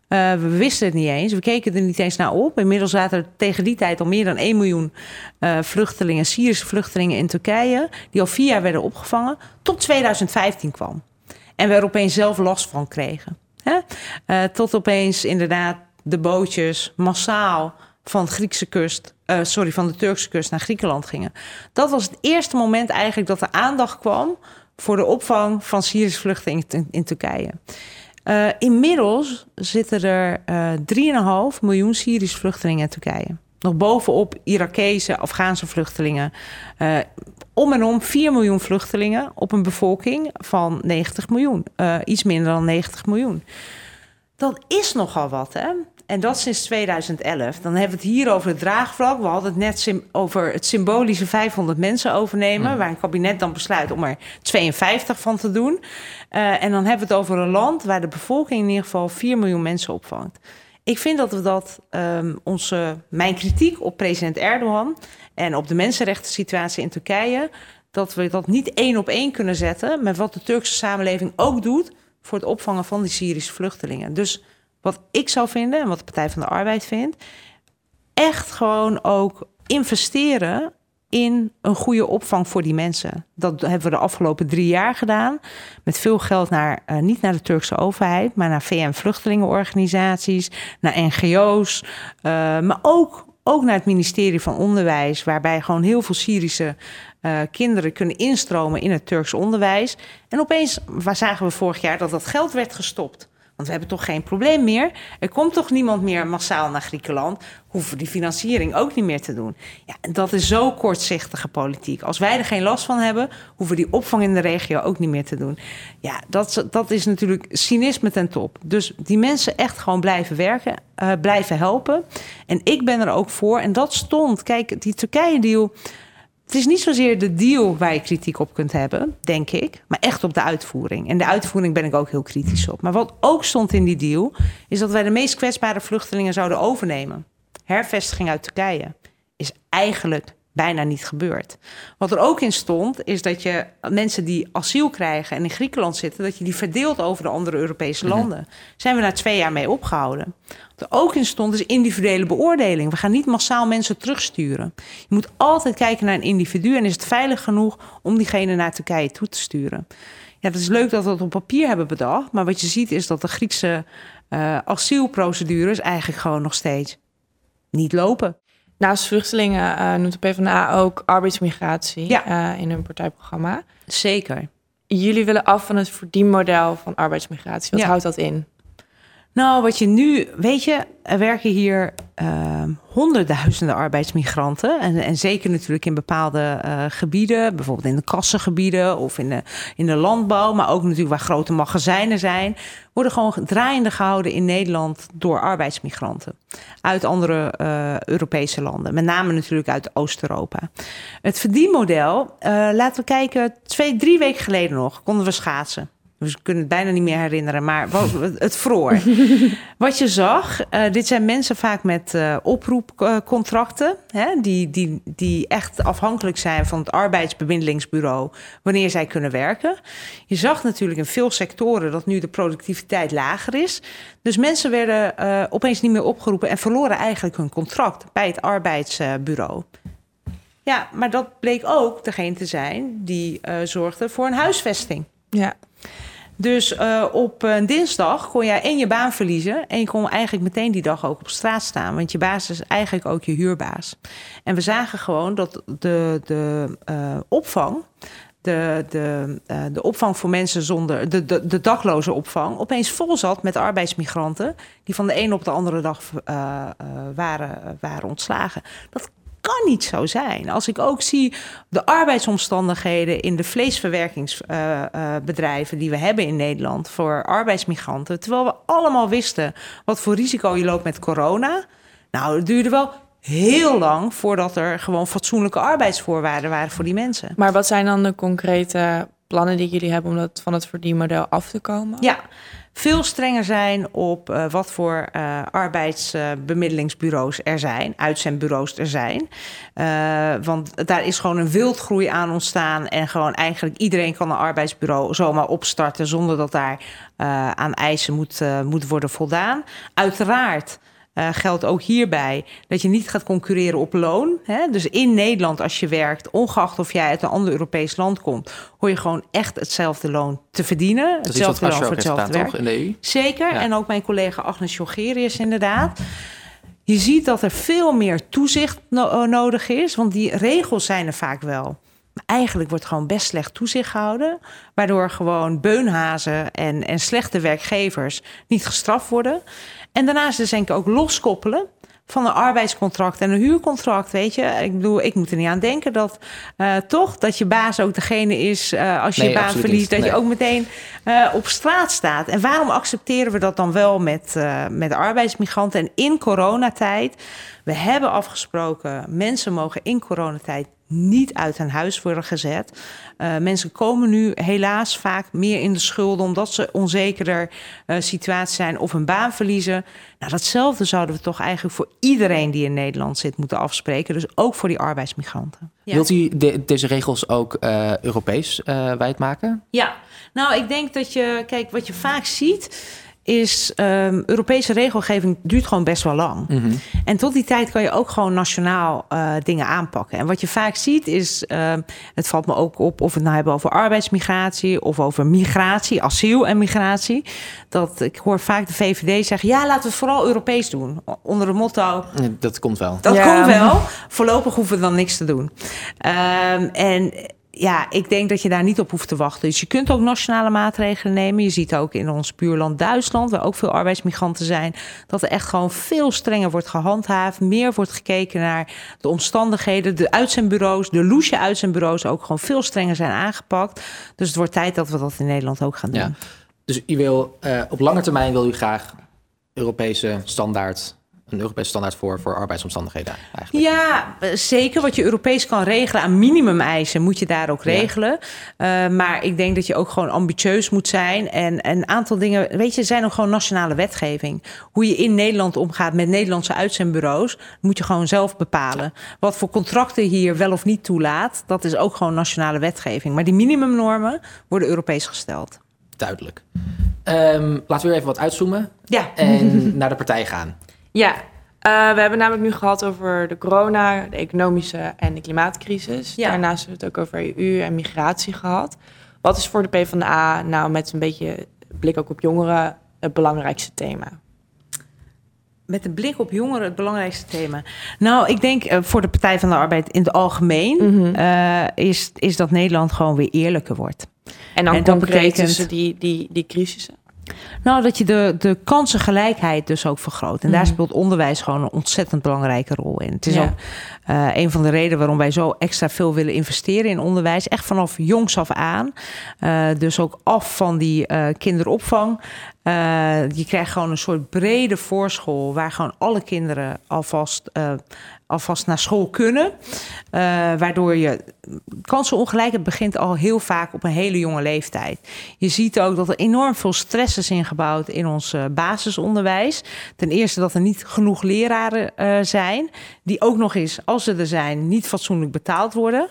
uh, we wisten het niet eens. We keken er niet eens naar op. Inmiddels zaten er tegen die tijd al meer dan 1 miljoen uh, vluchtelingen, Syrische vluchtelingen in Turkije, die al vier jaar werden opgevangen, tot 2015 kwam. En we er opeens zelf last van kregen. Hè? Uh, tot opeens inderdaad de bootjes massaal van de Griekse kust, sorry, van de Turkse kust naar Griekenland gingen. Dat was het eerste moment eigenlijk dat er aandacht kwam voor de opvang van Syrische vluchtelingen in, in Turkije. Uh, inmiddels zitten er uh, eh, 3,5 miljoen Syrische vluchtelingen in Turkije. Nog bovenop Irakese, Afghaanse vluchtelingen. Uh, om en om 4 miljoen vluchtelingen op een bevolking van 90 miljoen. iets minder dan 90 miljoen. Dat is nogal wat, hè? En dat sinds 2011. Dan hebben we het hier over het draagvlak. We hadden het net over het symbolische 500 mensen overnemen. Mm. Waar een kabinet dan besluit om er 52 van te doen. Uh, en dan hebben we het over een land waar de bevolking in ieder geval 4 miljoen mensen opvangt. Ik vind dat we dat, um, onze, mijn kritiek op president Erdogan en op de mensenrechten situatie in Turkije, dat we dat niet één op één kunnen zetten met wat de Turkse samenleving ook doet voor het opvangen van die Syrische vluchtelingen. Dus wat ik zou vinden en wat de Partij van de Arbeid vindt, echt gewoon ook investeren in een goede opvang voor die mensen. Dat hebben we de afgelopen drie jaar gedaan. Met veel geld naar, uh, niet naar de Turkse overheid, maar naar VN-vluchtelingenorganisaties, naar NGO's, uh, maar ook, ook naar het ministerie van Onderwijs, waarbij gewoon heel veel Syrische uh, kinderen kunnen instromen in het Turks onderwijs. En opeens waar zagen we vorig jaar dat dat geld werd gestopt. Want we hebben toch geen probleem meer. Er komt toch niemand meer massaal naar Griekenland. Hoeven die financiering ook niet meer te doen. Ja, dat is zo kortzichtige politiek. Als wij er geen last van hebben, hoeven die opvang in de regio ook niet meer te doen. Ja, dat, dat is natuurlijk cynisme ten top. Dus die mensen echt gewoon blijven werken, uh, blijven helpen. En ik ben er ook voor. En dat stond, kijk, die Turkije-deal het is niet zozeer de deal waar je kritiek op kunt hebben, denk ik, maar echt op de uitvoering. En de uitvoering ben ik ook heel kritisch op. Maar wat ook stond in die deal, is dat wij de meest kwetsbare vluchtelingen zouden overnemen. Hervestiging uit Turkije is eigenlijk bijna niet gebeurd. Wat er ook in stond, is dat je mensen die asiel krijgen en in Griekenland zitten, dat je die verdeelt over de andere Europese mhm. landen. Zijn we na twee jaar mee opgehouden. Er ook in stond, is individuele beoordeling. We gaan niet massaal mensen terugsturen. Je moet altijd kijken naar een individu en is het veilig genoeg om diegene naar Turkije toe te sturen. Ja, het is leuk dat we dat op papier hebben bedacht, maar wat je ziet is dat de Griekse uh, asielprocedures eigenlijk gewoon nog steeds niet lopen. Naast vluchtelingen uh, noemt de PvdA ook arbeidsmigratie ja. uh, in hun partijprogramma. Zeker. Jullie willen af van het verdienmodel van arbeidsmigratie. Wat ja. houdt dat in? Nou, wat je nu, weet je, er werken hier uh, honderdduizenden arbeidsmigranten. En, en zeker natuurlijk in bepaalde uh, gebieden, bijvoorbeeld in de kassengebieden of in de, in de landbouw, maar ook natuurlijk waar grote magazijnen zijn, worden gewoon draaiende gehouden in Nederland door arbeidsmigranten uit andere uh, Europese landen, met name natuurlijk uit Oost-Europa. Het verdienmodel, laten we kijken, twee, drie weken geleden nog konden we schaatsen. We kunnen het bijna niet meer herinneren, maar <laughs> het vroor. wat je zag, uh, dit zijn mensen vaak met uh, oproepcontracten, hè, die, die, die echt afhankelijk zijn van het arbeidsbemiddelingsbureau wanneer zij kunnen werken. Je zag natuurlijk in veel sectoren dat nu de productiviteit lager is. Dus mensen werden uh, opeens niet meer opgeroepen en verloren eigenlijk hun contract bij het arbeidsbureau. Ja, maar dat bleek ook degene te zijn die zorgde voor een huisvesting. Ja. Dus uh, op dinsdag kon jij en je baan verliezen. En je kon eigenlijk meteen die dag ook op straat staan. Want je baas is eigenlijk ook je huurbaas. En we zagen gewoon dat de, de uh, opvang. De, de, uh, de opvang voor mensen zonder. De, de, de dakloze opvang. opeens vol zat met arbeidsmigranten. die van de een op de andere dag waren, waren ontslagen. Dat kan niet zo zijn. Als ik ook zie de arbeidsomstandigheden in de vleesverwerkingsbedrijven die we hebben in Nederland voor arbeidsmigranten, terwijl we allemaal wisten wat voor risico je loopt met corona. Nou, het duurde wel heel lang voordat er gewoon fatsoenlijke arbeidsvoorwaarden waren voor die mensen. Maar wat zijn dan de concrete plannen die jullie hebben om dat, van het verdienmodel af te komen? Ja, veel strenger zijn op uh, wat voor uh, arbeidsbemiddelingsbureaus er zijn, uitzendbureaus er zijn. Uh, want daar is gewoon een wildgroei aan ontstaan. En gewoon eigenlijk iedereen kan een arbeidsbureau zomaar opstarten zonder dat daar aan eisen moet, moet worden voldaan. Uiteraard uh, geldt ook hierbij dat je niet gaat concurreren op loon. Hè? Dus in Nederland, als je werkt, ongeacht of jij uit een ander Europees land komt, hoor je gewoon echt hetzelfde loon te verdienen. Dat hetzelfde loon voor hetzelfde werk. Toch, in de EU? Zeker. Ja. En ook mijn collega Agnes Jogerius inderdaad. Je ziet dat er veel meer toezicht no nodig is, want die regels zijn er vaak wel. Maar eigenlijk wordt gewoon best slecht toezicht gehouden. Waardoor gewoon beunhazen en, en slechte werkgevers niet gestraft worden. En daarnaast dus denk ik ook loskoppelen van een arbeidscontract en een huurcontract. Weet je, ik bedoel, ik moet er niet aan denken dat uh, toch dat je baas ook degene is uh, als je nee, je baan verliest, dat nee. je ook meteen uh, op straat staat. En waarom accepteren we dat dan wel met, met arbeidsmigranten en in coronatijd? We hebben afgesproken, mensen mogen in coronatijd niet uit hun huis worden gezet. Uh, mensen komen nu helaas vaak meer in de schulden omdat ze onzekerder uh, situatie zijn of een baan verliezen. Nou, datzelfde zouden we toch eigenlijk voor iedereen die in Nederland zit moeten afspreken. Dus ook voor die arbeidsmigranten. Ja. Wilt u de, deze regels ook uh, Europees wijd maken? Ja, nou, ik denk dat je, kijk, wat je vaak ziet is um, Europese regelgeving duurt gewoon best wel lang. Mm -hmm. En tot die tijd kan je ook gewoon nationaal uh, dingen aanpakken. En wat je vaak ziet is, uh, het valt me ook op of we het nou hebben over arbeidsmigratie of over migratie, asiel en migratie. Dat ik hoor vaak de VVD zeggen, ja, laten we het vooral Europees doen. Onder het motto. Dat komt wel. Dat ja. komt wel. Voorlopig hoeven we dan niks te doen. Um, en ja, ik denk dat je daar niet op hoeft te wachten. Dus je kunt ook nationale maatregelen nemen. Je ziet ook in ons buurland Duitsland, waar ook veel arbeidsmigranten zijn, dat er echt gewoon veel strenger wordt gehandhaafd. Meer wordt gekeken naar de omstandigheden. De uitzendbureaus, de loesje uitzendbureaus ook gewoon veel strenger zijn aangepakt. Dus het wordt tijd dat we dat in Nederland ook gaan doen. Ja. Dus u wil uh, op lange termijn wil u graag Europese standaard een Europese standaard voor, voor arbeidsomstandigheden eigenlijk. Ja, zeker. Wat je Europees kan regelen aan minimumeisen, moet je daar ook regelen. Ja. Uh, maar ik denk dat je ook gewoon ambitieus moet zijn. En een aantal dingen, weet je, zijn ook gewoon nationale wetgeving. Hoe je in Nederland omgaat met Nederlandse uitzendbureaus, moet je gewoon zelf bepalen. Wat voor contracten hier wel of niet toelaat, dat is ook gewoon nationale wetgeving. Maar die minimumnormen worden Europees gesteld. Duidelijk. Um, laten we weer even wat uitzoomen. Ja. En <laughs> naar de partij gaan. Ja, uh, we hebben namelijk nu gehad over de corona, de economische en de klimaatcrisis. Ja. Daarnaast hebben we het ook over EU en migratie gehad. Wat is voor de PvdA nou met een beetje blik ook op jongeren het belangrijkste thema? Met een blik op jongeren het belangrijkste thema. Nou, ik denk uh, voor de Partij van de Arbeid in het algemeen Mhm. mm -hmm. uh, is, is dat Nederland gewoon weer eerlijker wordt. En dan En concreet betekent- tussen die, die, die crisissen? Nou, dat je de, de kansengelijkheid dus ook vergroot. En daar Mhm. speelt onderwijs gewoon een ontzettend belangrijke rol in. Het is Ja. ook uh, een van de redenen waarom wij zo extra veel willen investeren in onderwijs. Echt vanaf jongs af aan. Uh, dus ook af van die uh, kinderopvang. Uh, je krijgt gewoon een soort brede voorschool waar gewoon alle kinderen alvast uh, alvast naar school kunnen. Uh, waardoor je kansenongelijkheid begint al heel vaak op een hele jonge leeftijd. Je ziet ook dat er enorm veel stress is ingebouwd in ons basisonderwijs. Ten eerste dat er niet genoeg leraren zijn, die ook nog eens, als ze er zijn, niet fatsoenlijk betaald worden.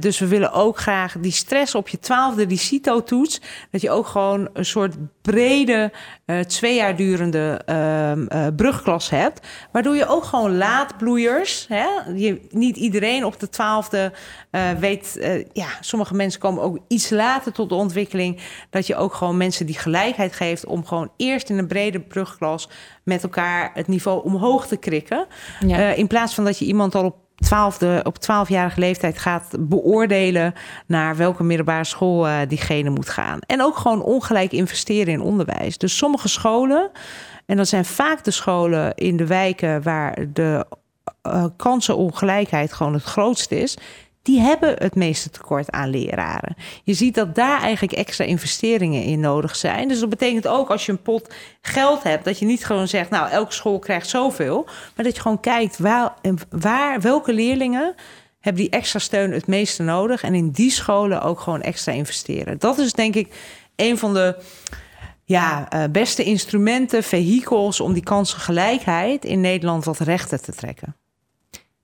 dus we willen ook graag die stress op je twaalfde, die CITO-toets, dat je ook gewoon een soort brede, twee jaar durende ehm, brugklas hebt. Waardoor je ook gewoon laadbloeiers, hè, je, niet iedereen op de twaalfde uh, weet, uh, ja, sommige mensen komen ook iets later tot de ontwikkeling. Dat je ook gewoon mensen die gelijkheid geeft om gewoon eerst in een brede brugklas met elkaar het niveau omhoog te krikken. Ja. Uh, in plaats van dat je iemand al op twaalfde, op twaalfjarige leeftijd gaat beoordelen naar welke middelbare school uh, diegene moet gaan. En ook gewoon ongelijk investeren in onderwijs. Dus sommige scholen, en dat zijn vaak de scholen in de wijken waar de uh, kansenongelijkheid gewoon het grootst is, die hebben het meeste tekort aan leraren. Je ziet dat daar eigenlijk extra investeringen in nodig zijn. Dus dat betekent ook als je een pot geld hebt, dat je niet gewoon zegt, nou, elke school krijgt zoveel, maar dat je gewoon kijkt waar, waar welke leerlingen hebben die extra steun het meeste nodig en in die scholen ook gewoon extra investeren. Dat is denk ik een van de ja, uh, beste instrumenten, vehikels om die kansengelijkheid in Nederland wat rechter te trekken.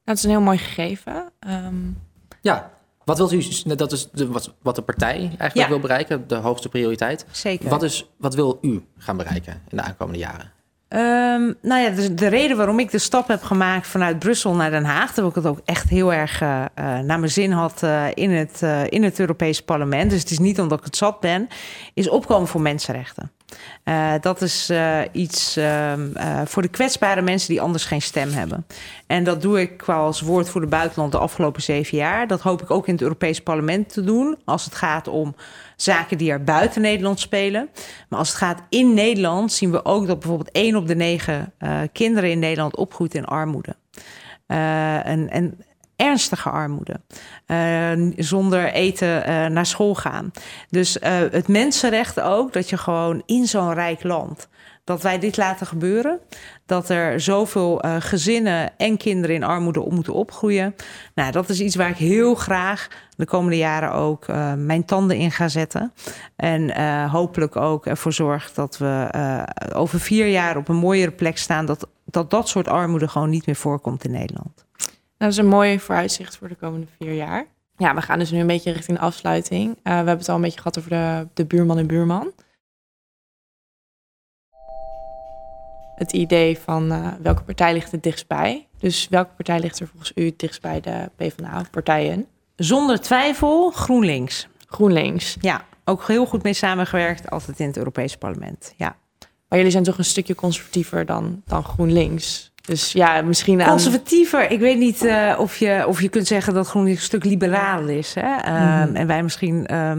Dat is een heel mooi gegeven. Um, ja, wat wilt u, dat is de, wat, wat de partij eigenlijk ja. wil bereiken, de hoogste prioriteit. Zeker. Wat, is, wat wil u gaan bereiken in de aankomende jaren? Um, nou ja, de, de, reden waarom ik de stap heb gemaakt vanuit Brussel naar Den Haag, terwijl ik het ook echt heel erg uh, naar mijn zin had uh, in, het, uh, in het Europees Parlement, dus het is niet omdat ik het zat ben, is opkomen voor mensenrechten. Uh, dat is uh, iets uh, voor de kwetsbare mensen die anders geen stem hebben. En dat doe ik qua als woord voor de buitenland de afgelopen zeven jaar. Dat hoop ik ook in het Europees Parlement te doen. Als het gaat om zaken die er buiten Nederland spelen. Maar als het gaat in Nederland, zien we ook dat bijvoorbeeld één op de negen kinderen in Nederland opgroeit in armoede. en, en ernstige armoede. Uh, zonder eten uh, naar school gaan. Dus uh, het mensenrecht ook, dat je gewoon in zo'n rijk land. Dat wij dit laten gebeuren. Dat er zoveel gezinnen en kinderen in armoede op moeten opgroeien. Nou, dat is iets waar ik heel graag de komende jaren ook mijn tanden in ga zetten. En hopelijk ook ervoor zorg dat we over vier jaar op een mooiere plek staan. Dat, dat dat soort armoede gewoon niet meer voorkomt in Nederland. Dat is een mooi vooruitzicht voor de komende vier jaar. Ja, we gaan dus nu een beetje richting de afsluiting. Uh, we hebben het al een beetje gehad over de, de buurman en buurman. Het idee van uh, welke partij ligt het dichtstbij. Dus welke partij ligt er volgens u het dichtst bij de PvdA of partijen? Zonder twijfel GroenLinks. GroenLinks. Ja, ook heel goed mee samengewerkt, altijd in het Europese parlement. Ja. Maar jullie zijn toch een stukje conservatiever dan, dan GroenLinks? Dus ja, misschien aan... Conservatiever. Ik weet niet uh, of, je, of je kunt zeggen dat GroenLinks een stuk liberaal is. Hè? Uh, mm -hmm. En wij misschien... Uh,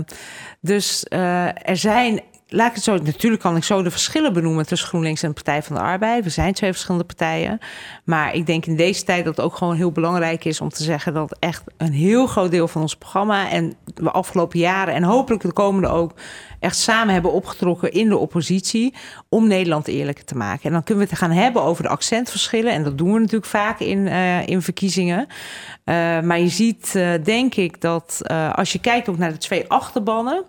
dus uh, er zijn laat het zo. Natuurlijk kan ik zo de verschillen benoemen tussen GroenLinks en de Partij van de Arbeid. We zijn twee verschillende partijen. Maar ik denk in deze tijd dat het ook gewoon heel belangrijk is om te zeggen dat echt een heel groot deel van ons programma en we afgelopen jaren en hopelijk de komende ook echt samen hebben opgetrokken in de oppositie om Nederland eerlijker te maken. En dan kunnen we het gaan hebben over de accentverschillen. En dat doen we natuurlijk vaak in, uh, in verkiezingen. Uh, maar je ziet, uh, denk ik, dat als je kijkt ook naar de twee achterbannen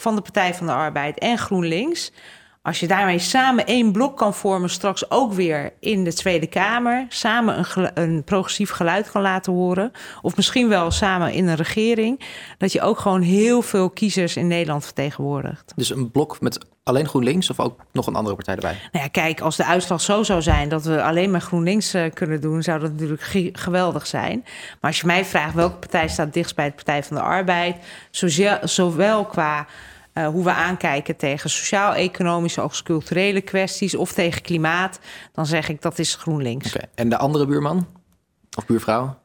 van de Partij van de Arbeid en GroenLinks. Als je daarmee samen één blok kan vormen, straks ook weer in de Tweede Kamer, samen een, een, progressief geluid kan laten horen, of misschien wel samen in een regering, dat je ook gewoon heel veel kiezers in Nederland vertegenwoordigt. Dus een blok met alleen GroenLinks of ook nog een andere partij erbij? Nou ja, kijk, als de uitslag zo zou zijn dat we alleen maar GroenLinks uh, kunnen doen, zou dat natuurlijk geweldig zijn. Maar als je mij vraagt welke partij staat dichtst bij de Partij van de Arbeid, zowel qua uh, hoe we aankijken tegen sociaal-economische of culturele kwesties of tegen klimaat, dan zeg ik dat is GroenLinks. Okay. En de andere buurman of buurvrouw?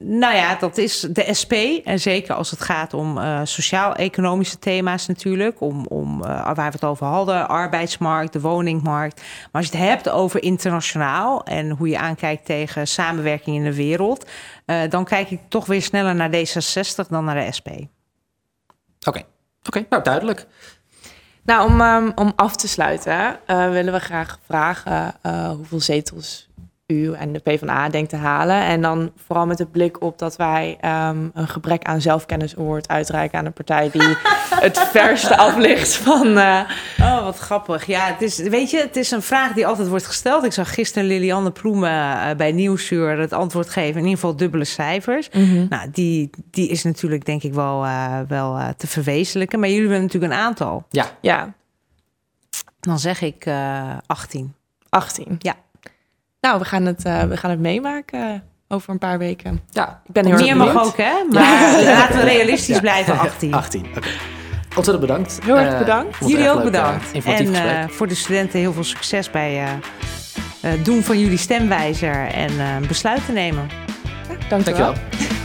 Nou ja, dat is de SP. En zeker als het gaat om uh, sociaal-economische thema's natuurlijk. Om, om uh, waar we het over hadden, arbeidsmarkt, de woningmarkt. Maar als je het hebt over internationaal en hoe je aankijkt tegen samenwerking in de wereld... Uh, dan kijk ik toch weer sneller naar D66 dan naar de SP. Oké. Okay. Oké, nou duidelijk. Nou, om, um, om af te sluiten uh, willen we graag vragen uh, hoeveel zetels U en de PvdA denkt te halen. En dan vooral met de blik op dat wij ehm, een gebrek aan zelfkennis award uitreiken aan een partij die <laughs> het verste af ligt van... eh, Oh, wat grappig. Ja, het is, weet je, het is een vraag die altijd wordt gesteld. Ik zag gisteren Lilianne Ploemen eh, bij Nieuwsuur het antwoord geven. In ieder geval dubbele cijfers. Nou, die, die is natuurlijk denk ik wel, eh, wel te verwezenlijken. Maar jullie hebben natuurlijk een aantal. ja, Dan zeg ik eh 18. 18. Ja. Nou, we gaan het, eh, we gaan het meemaken over een paar weken. Ja, Ik ben heel erg Meer mag ook, hè? Maar laten we realistisch Ja. blijven, 18. 18. Oké. Ontzettend bedankt. Heel erg Eh, bedankt. het Jullie ook leuk, eh, bedankt. en eh, voor de studenten heel veel succes bij eh eh, doen van jullie stemwijzer en eh besluiten nemen. Dankjewel. Dankjewel.